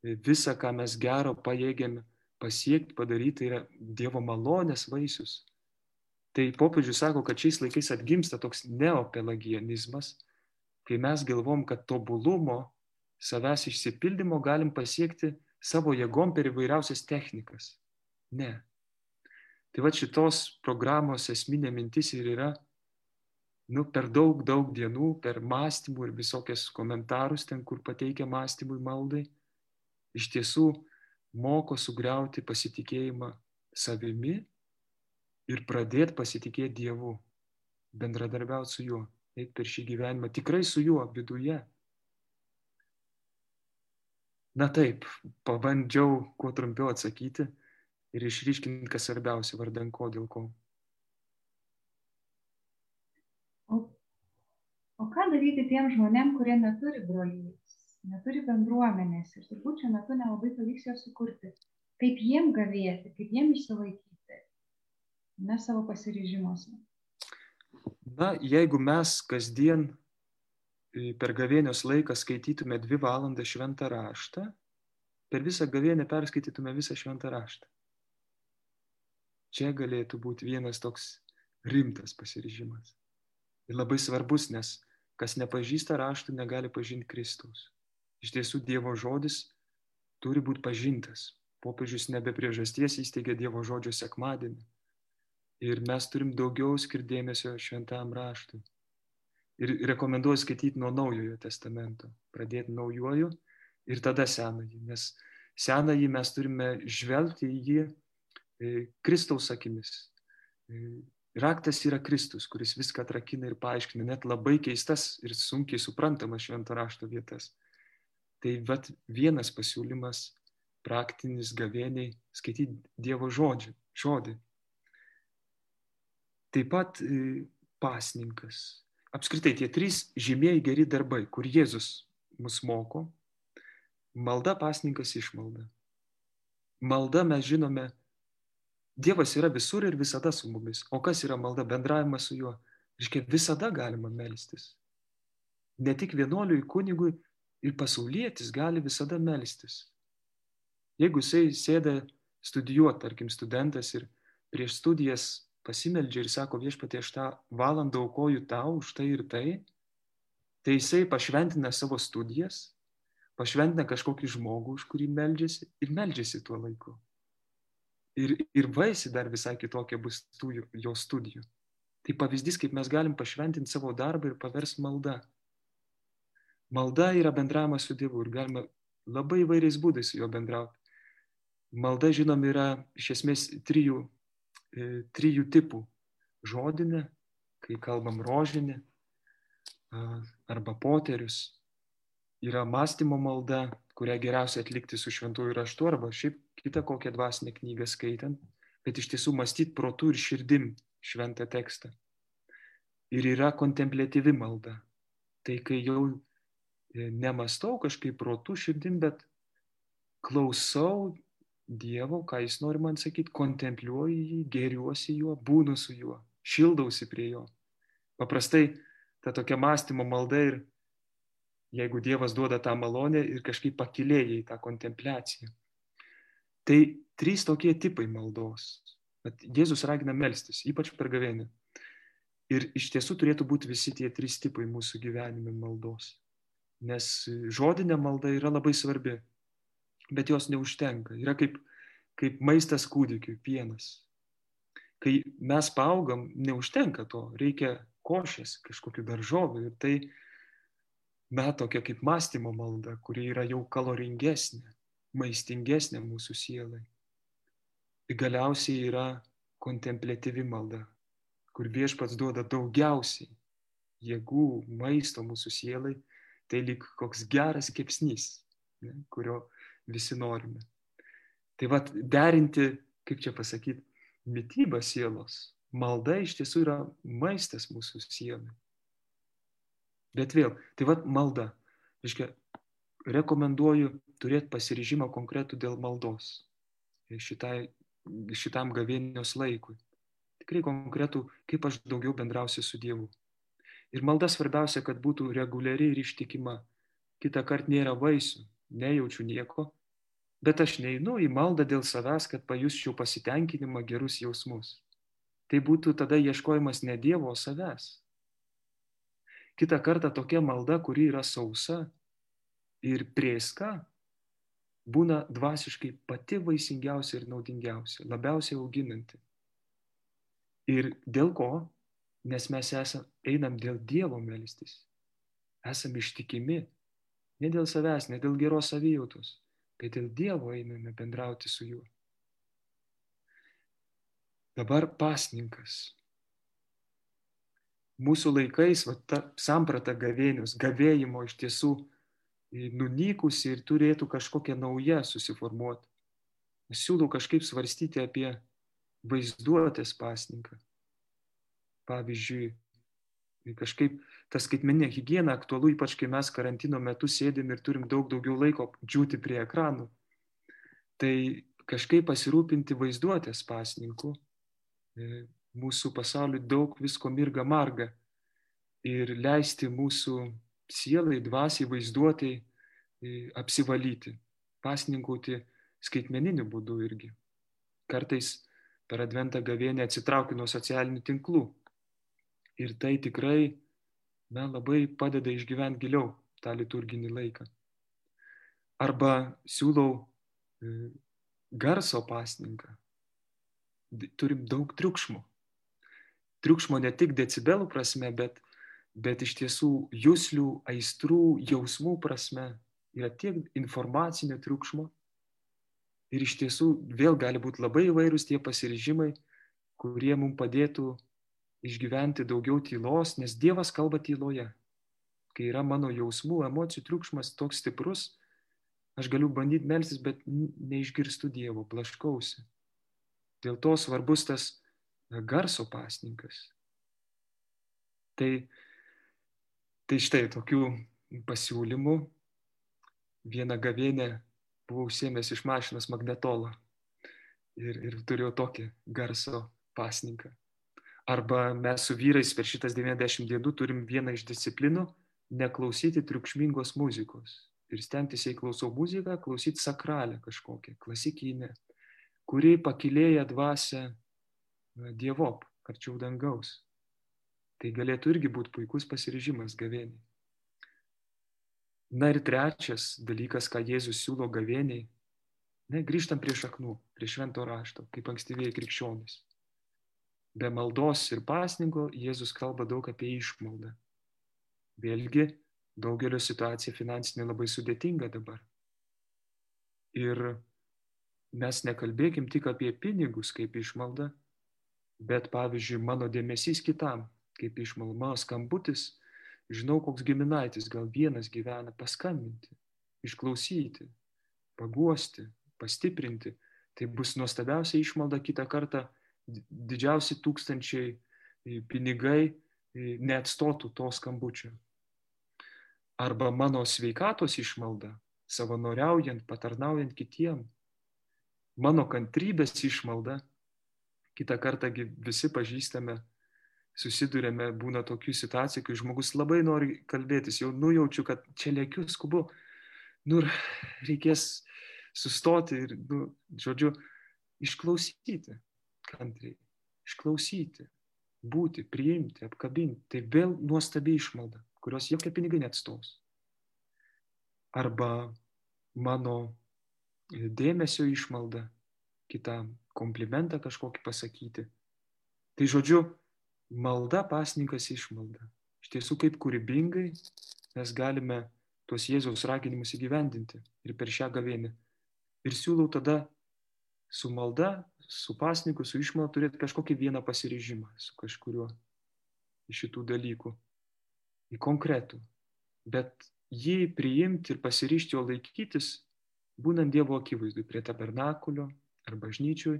Visa, ką mes gero pajėgėme pasiekti, padaryti, tai yra Dievo malonės vaisius. Tai popiežius sako, kad šiais laikais atgimsta toks neopelagianizmas, kai mes galvom, kad tobulumo, savęs išsipildymo galim pasiekti savo jėgom per įvairiausias technikas. Ne. Tai va šitos programos esminė mintis ir yra, nu, per daug, daug dienų, per mąstymų ir visokias komentarus ten, kur pateikia mąstymui maldai, iš tiesų moko sugriauti pasitikėjimą savimi ir pradėti pasitikėti Dievu, bendradarbiauti su juo, eiti per šį gyvenimą, tikrai su juo viduje. Na taip, pabandžiau kuo trumpiau atsakyti ir išryškinti, kas svarbiausia, vardan ko, dėl ko. O, o ką daryti tiem žmonėm, kurie neturi brolyjos, neturi bendruomenės ir turbūt šiuo metu nelabai pavyks jos sukurti? Kaip jiem gavėti, kaip jiem išsilaikyti? ne savo pasiryžimuose. Na, jeigu mes kasdien e, per gavėnios laiką skaitytume dvi valandas šventą raštą, per visą gavėnę perskaitytume visą šventą raštą. Čia galėtų būti vienas toks rimtas pasiryžimas. Ir labai svarbus, nes kas nepažįsta raštų, negali pažinti Kristaus. Iš tiesų Dievo žodis turi būti pažintas. Popiežius nebe priežasties įsteigė Dievo žodžio sekmadienį. Ir mes turim daugiau skirti dėmesio šventam raštui. Ir rekomenduoju skaityti nuo naujojo testamento. Pradėti naujoju ir tada senąjį. Nes senąjį mes turime žvelgti į jį e, Kristaus akimis. E, raktas yra Kristus, kuris viską atrakina ir paaiškina net labai keistas ir sunkiai suprantamas švento rašto vietas. Tai vat vienas pasiūlymas praktinis gavėniai skaityti Dievo žodžių, žodį, taip pat e, pasninkas. Apskritai tie trys žymieji geri darbai, kur Jėzus mus moko. Malda, pasninkas, išmalda. Malda mes žinome, Dievas yra visur ir visada su mumis. O kas yra malda? Bendravimas su juo. Reiškia, visada galima melstis. Ne tik vienuoliui, kunigui ir pasaulietis gali visada melstis. Jeigu jisai sėda studijuoti, tarkim, studentas ir prieš studijas pasimeldžia ir sako viešpatie, aš tą valandą aukoju tau už tai ir tai, tai jisai pašventina savo studijas, pašventina kažkokį žmogų, už kurį meldžiasi ir meldžiasi tuo laiku. Ir, ir vaisi dar visai kitokia bus tų jo studijų. Tai pavyzdys, kaip mes galim pašventinti savo darbą ir pavers maldą. Malda yra bendravimas su Dievu ir galima labai įvairiais būdais su juo bendrauti. Malda, žinom, yra iš esmės trijų E, trijų tipų. Žodinė, kai kalbam rožinį arba poterius, yra mąstymo malda, kurią geriausia atlikti su šventųjų raštu arba šiaip kitą kokią dvasinę knygą skaitant, bet iš tiesų mąstyti protų ir širdim šventą tekstą. Ir yra kontemplatyvi malda. Tai kai jau nemastau kažkaip protų širdim, bet klausau Dievo, ką jis nori man sakyti, kontempliuoju jį, geriuosi juo, būnu su juo, šildausi prie jo. Paprastai ta tokia mąstymo malda ir jeigu Dievas duoda tą malonę ir kažkaip pakilėja į tą kontempliaciją. Tai trys tokie tipai maldos. Bet Jėzus ragina melstis, ypač per gavėnį. Ir iš tiesų turėtų būti visi tie trys tipai mūsų gyvenime maldos. Nes žodinė malda yra labai svarbi bet jos neužtenka. Yra kaip, kaip maistas kūdikiui, pienas. Kai mes paaugam, neužtenka to, reikia košės, kažkokių daržovių ir tai met tokia kaip mąstymo malda, kuri yra jau kaloringesnė, maistingesnė mūsų sielai. Ir galiausiai yra kontemplatyvi malda, kur viešpats duoda daugiausiai jėgų, maisto mūsų sielai, tai lyg koks geras kepsnys, ne, kurio visi norime. Tai vad derinti, kaip čia pasakyti, mytybą sielos. Malda iš tiesų yra maistas mūsų sielai. Bet vėl, tai vad malda. Reiškia, rekomenduoju turėti pasiryžimą konkretų dėl maldos šitai, šitam gavėnios laikui. Tikrai konkretų, kaip aš daugiau bendrausiu su Dievu. Ir malda svarbiausia, kad būtų reguliari ir ištikima. Kita kart nėra vaisių, nejaučiu nieko, Bet aš neinu į maldą dėl savęs, kad pajusčiau pasitenkinimą, gerus jausmus. Tai būtų tada ieškojimas ne Dievo, o savęs. Kita kartą tokia malda, kuri yra sausa ir prieska, būna dvasiškai pati vaisingiausia ir naudingiausia, labiausiai auginanti. Ir dėl ko? Nes mes esam, einam dėl Dievo melstis. Esam ištikimi. Ne dėl savęs, ne dėl geros savijautos, bet dėl Dievo einame bendrauti su juo. Dabar pasninkas. Mūsų laikais va, ta samprata gavėnius, gavėjimo iš tiesų nunykusi ir turėtų kažkokia nauja susiformuoti. Siūlau kažkaip svarstyti apie vaizduotės pasninką. Pavyzdžiui, kažkaip ta skaitmeninė hygiena aktualu, ypač kai mes karantino metu sėdim ir turim daug daugiau laiko džiūti prie ekranų. Tai kažkaip pasirūpinti vaizduotės pasninku. E, mūsų pasauliu daug visko mirga marga ir leisti mūsų sielai, dvasiai, vaizduotėjai e, apsivalyti, pasninkauti skaitmeniniu būdu irgi. Kartais per adventą gavėnę atsitraukiu nuo socialinių tinklų. Ir tai tikrai na, labai padeda išgyventi giliau tą liturginį laiką. Arba siūlau e, garso pasninką. Turim daug triukšmo. Triukšmo ne tik decibelų prasme, bet, bet iš tiesų jūslių, aistrų, jausmų prasme. Yra tiek informacinio triukšmo, Ir iš tiesų vėl gali būti labai įvairūs tie pasiryžimai, kurie mums padėtų išgyventi daugiau tylos, nes Dievas kalba tyloje. Kai yra mano jausmų, emocijų triukšmas toks stiprus, aš galiu bandyti melsis, bet neišgirstu Dievo, blaškausi. Dėl to svarbus tas garso pasninkas. Tai, tai štai tokių pasiūlymų vieną gavėnę buvau užsiemęs iš mašinos magnetolą ir, ir turėjau tokį garso pasninką. Arba mes su vyrais per šitas 90 dienų turim vieną iš disciplinų - neklausyti triukšmingos muzikos. Ir stengtis, jei klausau muziką, klausyti sakralę kažkokią, klasikinę, kuri pakilėja dvasę dievop, arčiau dangaus. Tai galėtų irgi būti puikus pasiryžimas gavėniai. Na ir trečias dalykas, ką Jėzus siūlo gavėniai, ne, grįžtam prie šaknų, prie švento rašto, kaip ankstyvieji krikščionys. Be maldos ir pasninko Jėzus kalba daug apie išmaldą. Vėlgi, daugelio situacija finansinė labai sudėtinga dabar. Ir mes nekalbėkim tik apie pinigus kaip išmaldą, bet pavyzdžiui, mano dėmesys kitam kaip išmalda, mano skambutis žinau, koks giminaitis gal vienas gyvena, paskambinti, išklausyti, paguosti, pastiprinti. Tai bus nuostabiausia išmalda kitą kartą, didžiausi tūkstančiai e, pinigai e, neatstotų to skambučio. Arba mano sveikatos išmalda, savanoriaujant, patarnaujant kitiem. Mano kantrybės išmalda, kitą kartą visi pažįstame susidurėme, būna tokių situacijų, kai žmogus labai nori kalbėtis, jau nujaučiu, kad čia lėkiu, skubu, nu ir reikės sustoti ir, nu, žodžiu, išklausyti kantriai, išklausyti, būti, priimti, apkabinti. Tai vėl nuostabi išmalda, kurios jokie pinigai neatstos. Arba mano dėmesio išmalda kitam, komplimentą kažkokį pasakyti. Tai žodžiu, malda pasninkas išmalda. Iš tiesų, kaip kūrybingai mes galime tuos Jėzaus raginimus įgyvendinti ir per šią gavėnį. Ir siūlau tada su malda, su pasniku, su išmalda turėti kažkokį vieną pasiryžimą su kažkuriuo iš šitų dalykų. Į konkretų. Bet jį priimti ir pasiryšti jo laikytis, būnant Dievo akivaizdui prie tabernakulio ar bažnyčiui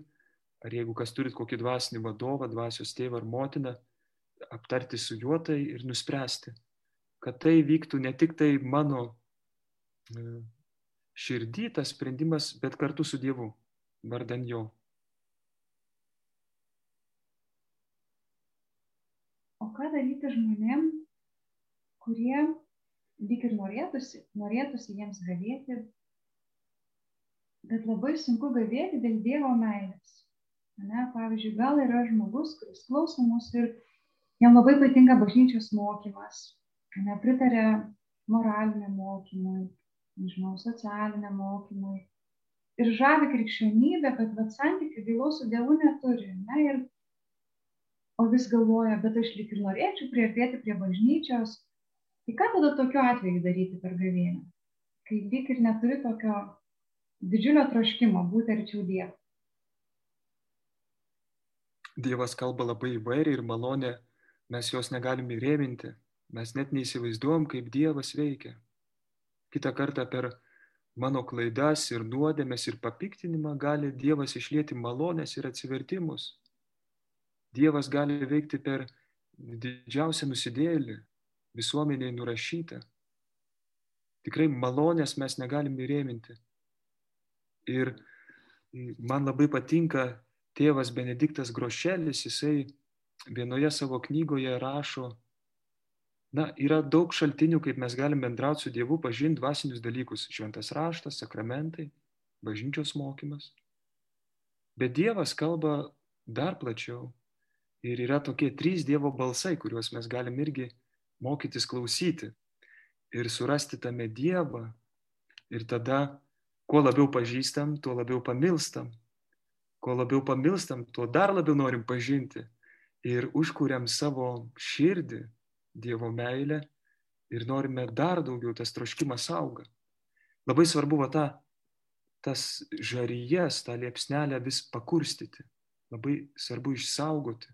ar jeigu kas turit kokį dvasinį vadovą, dvasios tėvą ar motiną, aptarti su juo tai ir nuspręsti, kad tai vyktų ne tik tai mano e, širdį tas sprendimas, bet kartu su Dievu, vardan jo. O ką daryti žmonėm, kurie lyg ir norėtųsi, norėtųsi jiems gavėti, bet labai sunku gavėti dėl Dievo meilės. Ne, pavyzdžiui, gal yra žmogus, kuris klauso mūsų ir jam labai patinka bažnyčios mokymas, nepritarė moraliniam mokymui, nežinau, socialiniam mokymui. Ir žavi krikščionybę, bet vat santykių gilaus su Dievu neturi. Ne? Ir, o vis galvoja, bet aš lik ir norėčiau prieartėti prie bažnyčios. Tai ką tada tokiu atveju daryti per gavėnę? Kai lyg ir neturi tokio didžiulio troškimo būti arčiau Dievo. Dievas kalba labai įvairiai ir malonė, mes jos negalim įrėminti, mes net neįsivaizduom, kaip Dievas veikia. Kita kartą per mano klaidas ir nuodėmės ir papiktinimą gali Dievas išlėti malonės ir atsivertimus. Dievas gali veikti per didžiausią nusidėlį, visuomeniai nurašytą. Tikrai malonės mes negalim įrėminti. Ir man labai patinka tėvas Benediktas Grošelis, jisai vienoje savo knygoje rašo, na, yra daug šaltinių, kaip mes galim bendrauti su Dievu, pažinti dvasinius dalykus - šventas raštas, sakramentai, bažnyčios mokymas. Bet Dievas kalba dar plačiau. Ir yra tokie trys Dievo balsai, kuriuos mes galim irgi mokytis klausyti ir surasti tame Dievą. Ir tada, kuo labiau pažįstam, tuo labiau pamilstam kuo labiau pamilstam, tuo dar labiau norim pažinti ir užkuriam savo širdį Dievo meilę ir norime dar daugiau, tas troškimas auga. Labai svarbu va tą, tas žaryjas, tą liepsnelę vis pakurstyti, labai svarbu išsaugoti.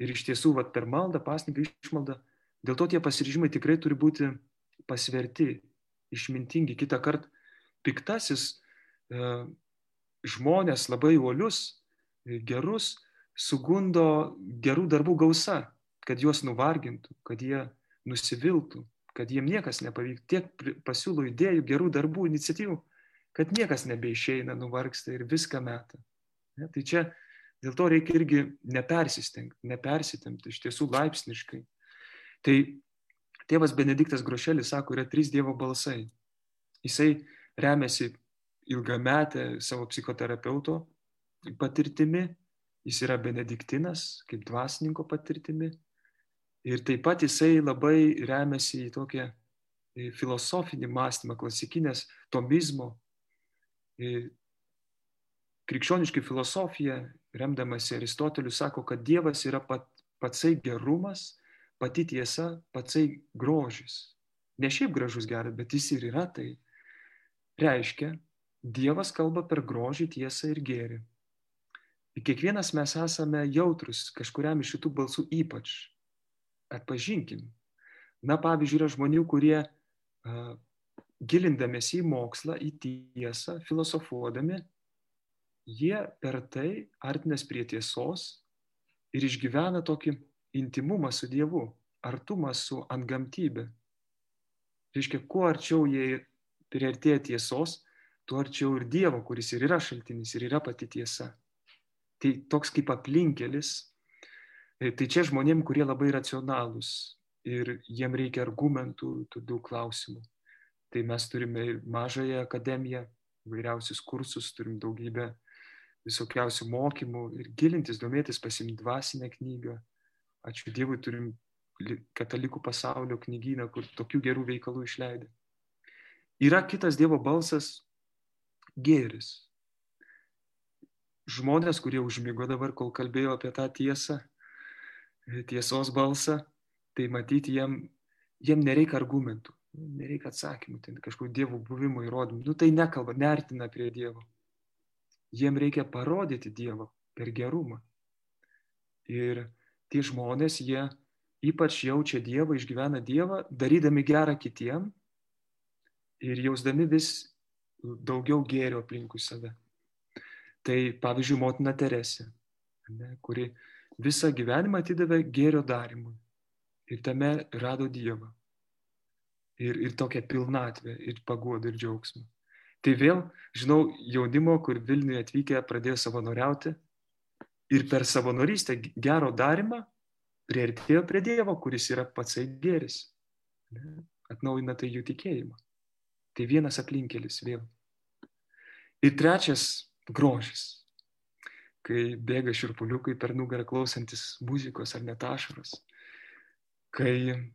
Ir iš tiesų, va, per maldą, pasniką išmaldą, dėl to tie pasiryžimai tikrai turi būti pasverti, išmintingi. Kita kartą piktasis e, žmonės labai uolius, gerus, sugundo gerų darbų gausa, kad juos nuvargintų, kad jie nusiviltų, kad jiem niekas nepavyktų, tiek pasiūlo idėjų, gerų darbų, iniciatyvų, kad niekas nebeišeina, nuvargsta ir viską meta. Ne? Tai čia dėl to reikia irgi nepersistengti, nepersitemti, iš tiesų laipsniškai. Tai tėvas Benediktas Grošelis sako, yra trys Dievo balsai. Jisai remiasi ilgametę savo psichoterapeuto patirtimi, jis yra benediktinas, kaip dvasininko patirtimi. Ir taip pat jisai labai remiasi į tokią filosofinį mąstymą, klasikinės tomizmo. Krikščioniškai filosofija, remdamasi Aristoteliu, sako, kad Dievas yra pat, patsai gerumas, pati tiesa, patsai grožis. Ne šiaip gražus geras, bet jis ir yra tai. Reiškia, Dievas kalba per grožį, tiesą ir gėrį. Ir kiekvienas mes esame jautrus kažkuriam iš šitų balsų ypač. Atpažinkim. Na, pavyzdžiui, yra žmonių, kurie uh, gilindamėsi į mokslą, į tiesą, filosofuodami, jie per tai artinas prie tiesos ir išgyvena tokį intimumą su Dievu, artumą su antgamtybė. Reiškia, kuo arčiau jie priartėja tiesos, tuo arčiau ir Dievo, kuris ir yra šaltinis, ir yra pati tiesa. Tai toks kaip aplinkelis, e, tai čia žmonėm, kurie labai racionalūs ir jiem reikia argumentų, tų daug klausimų. Tai mes turime mažąją akademiją, vairiausius kursus, turim daugybę visokiausių mokymų ir gilintis, domėtis, pasimti dvasinę knygą. Ačiū Dievui, turim katalikų pasaulio knygyną, kur tokių gerų veikalų išleidė. Yra kitas Dievo balsas, gėris. Žmonės, kurie užmygo dabar, kol kalbėjau apie tą tiesą, tiesos balsą, tai matyti jiem, jiem nereikia argumentų, nereikia atsakymų, ten kažkokių dievų buvimo įrodymų. Nu tai nekalba, neartina prie Dievo. Jiem reikia parodyti Dievą per gerumą. Ir tie žmonės, jie ypač jaučia Dievą, išgyvena Dievą, darydami gerą kitiem ir jausdami vis daugiau gėrio aplinkui save. Tai pavyzdžiui, motina Teresė, ne, kuri visą gyvenimą atidavė gėrio darimui ir tame rado Dievą. Ir, ir tokią pilnatvę, ir paguodą, ir džiaugsmą. Tai vėl, žinau, jaunimo, kur Vilniuje atvykę pradėjo savanoriauti ir per savanorystę gero darimą prieartėjo prie Dievo, kuris yra patsai gėris. Atnaujina tai jų tikėjimą. Tai vienas aplinkelis vėl. Ir trečias - grožis. Kai bėga širpuliukai per nugarą klausantis muzikos ar net ašaros. Kai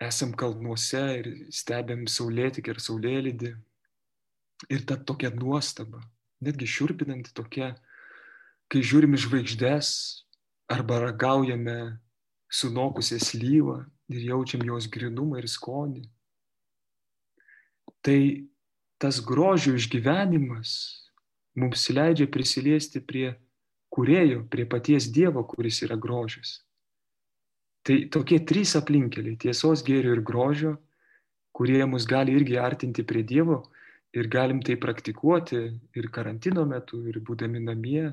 esam kalnuose ir stebėm saulėtikį ir saulėlydį. Ir ta tokia nuostaba, netgi šiurpinanti tokia, kai žiūrim žvaigždės arba ragaujame sunokusią slyvą ir jaučiam jos grinumą ir skonį. Tai tas grožio išgyvenimas mums leidžia prisiliesti prie kurėjo, prie paties Dievo, kuris yra grožis. Tai tokie trys aplinkeliai - tiesos, gėrio ir grožio, kurie mus gali irgi artinti prie Dievo ir galim tai praktikuoti ir karantino metu, ir būdami namie,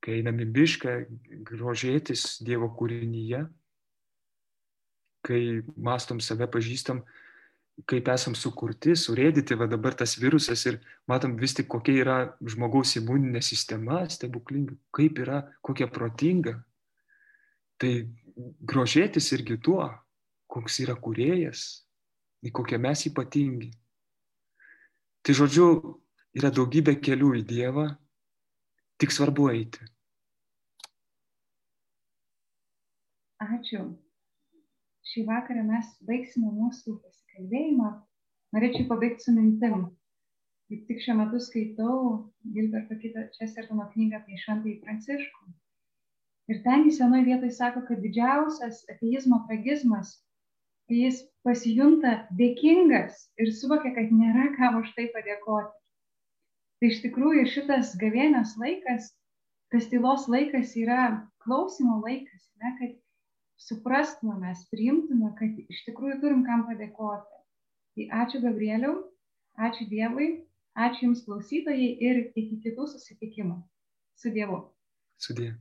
kai einam į mišką, grožėtis Dievo kūrinyje, kai mastom save, pažįstam, kaip esam sukurti, surėdyti, va dabar tas virusas ir matom vis tik kokia yra žmogaus imuninė sistema, stebuklinga, kaip yra, kokia protinga. Tai grožėtis irgi tuo, koks yra kurėjas, į kokie mes ypatingi. Tai žodžiu, yra daugybė kelių į Dievą, tik svarbu eiti. Ačiū. Šį vakarą mes baigsime mūsų pasikalbėjimą. Norėčiau pabaigti su mintim. Kaip tik šiuo metu skaitau Gilberto Kito Čestertono knygą apie Šventąjį Pranciškų. Ir ten jis vienoje vietoje sako, kad didžiausias ateizmo tragizmas, jis pasijunta dėkingas ir suvokia, kad nėra kam už tai padėkoti. Tai iš tikrųjų šitas gavėnės laikas, tas tylos laikas yra klausimo laikas, ne, kad suprastume, mes priimtume, kad iš tikrųjų turim kam padėkoti. Tai ačiū Gabrieliau, ačiū Dievui, ačiū Jums klausytojai ir iki kitų susitikimų. Su Dievu. Su Dievu.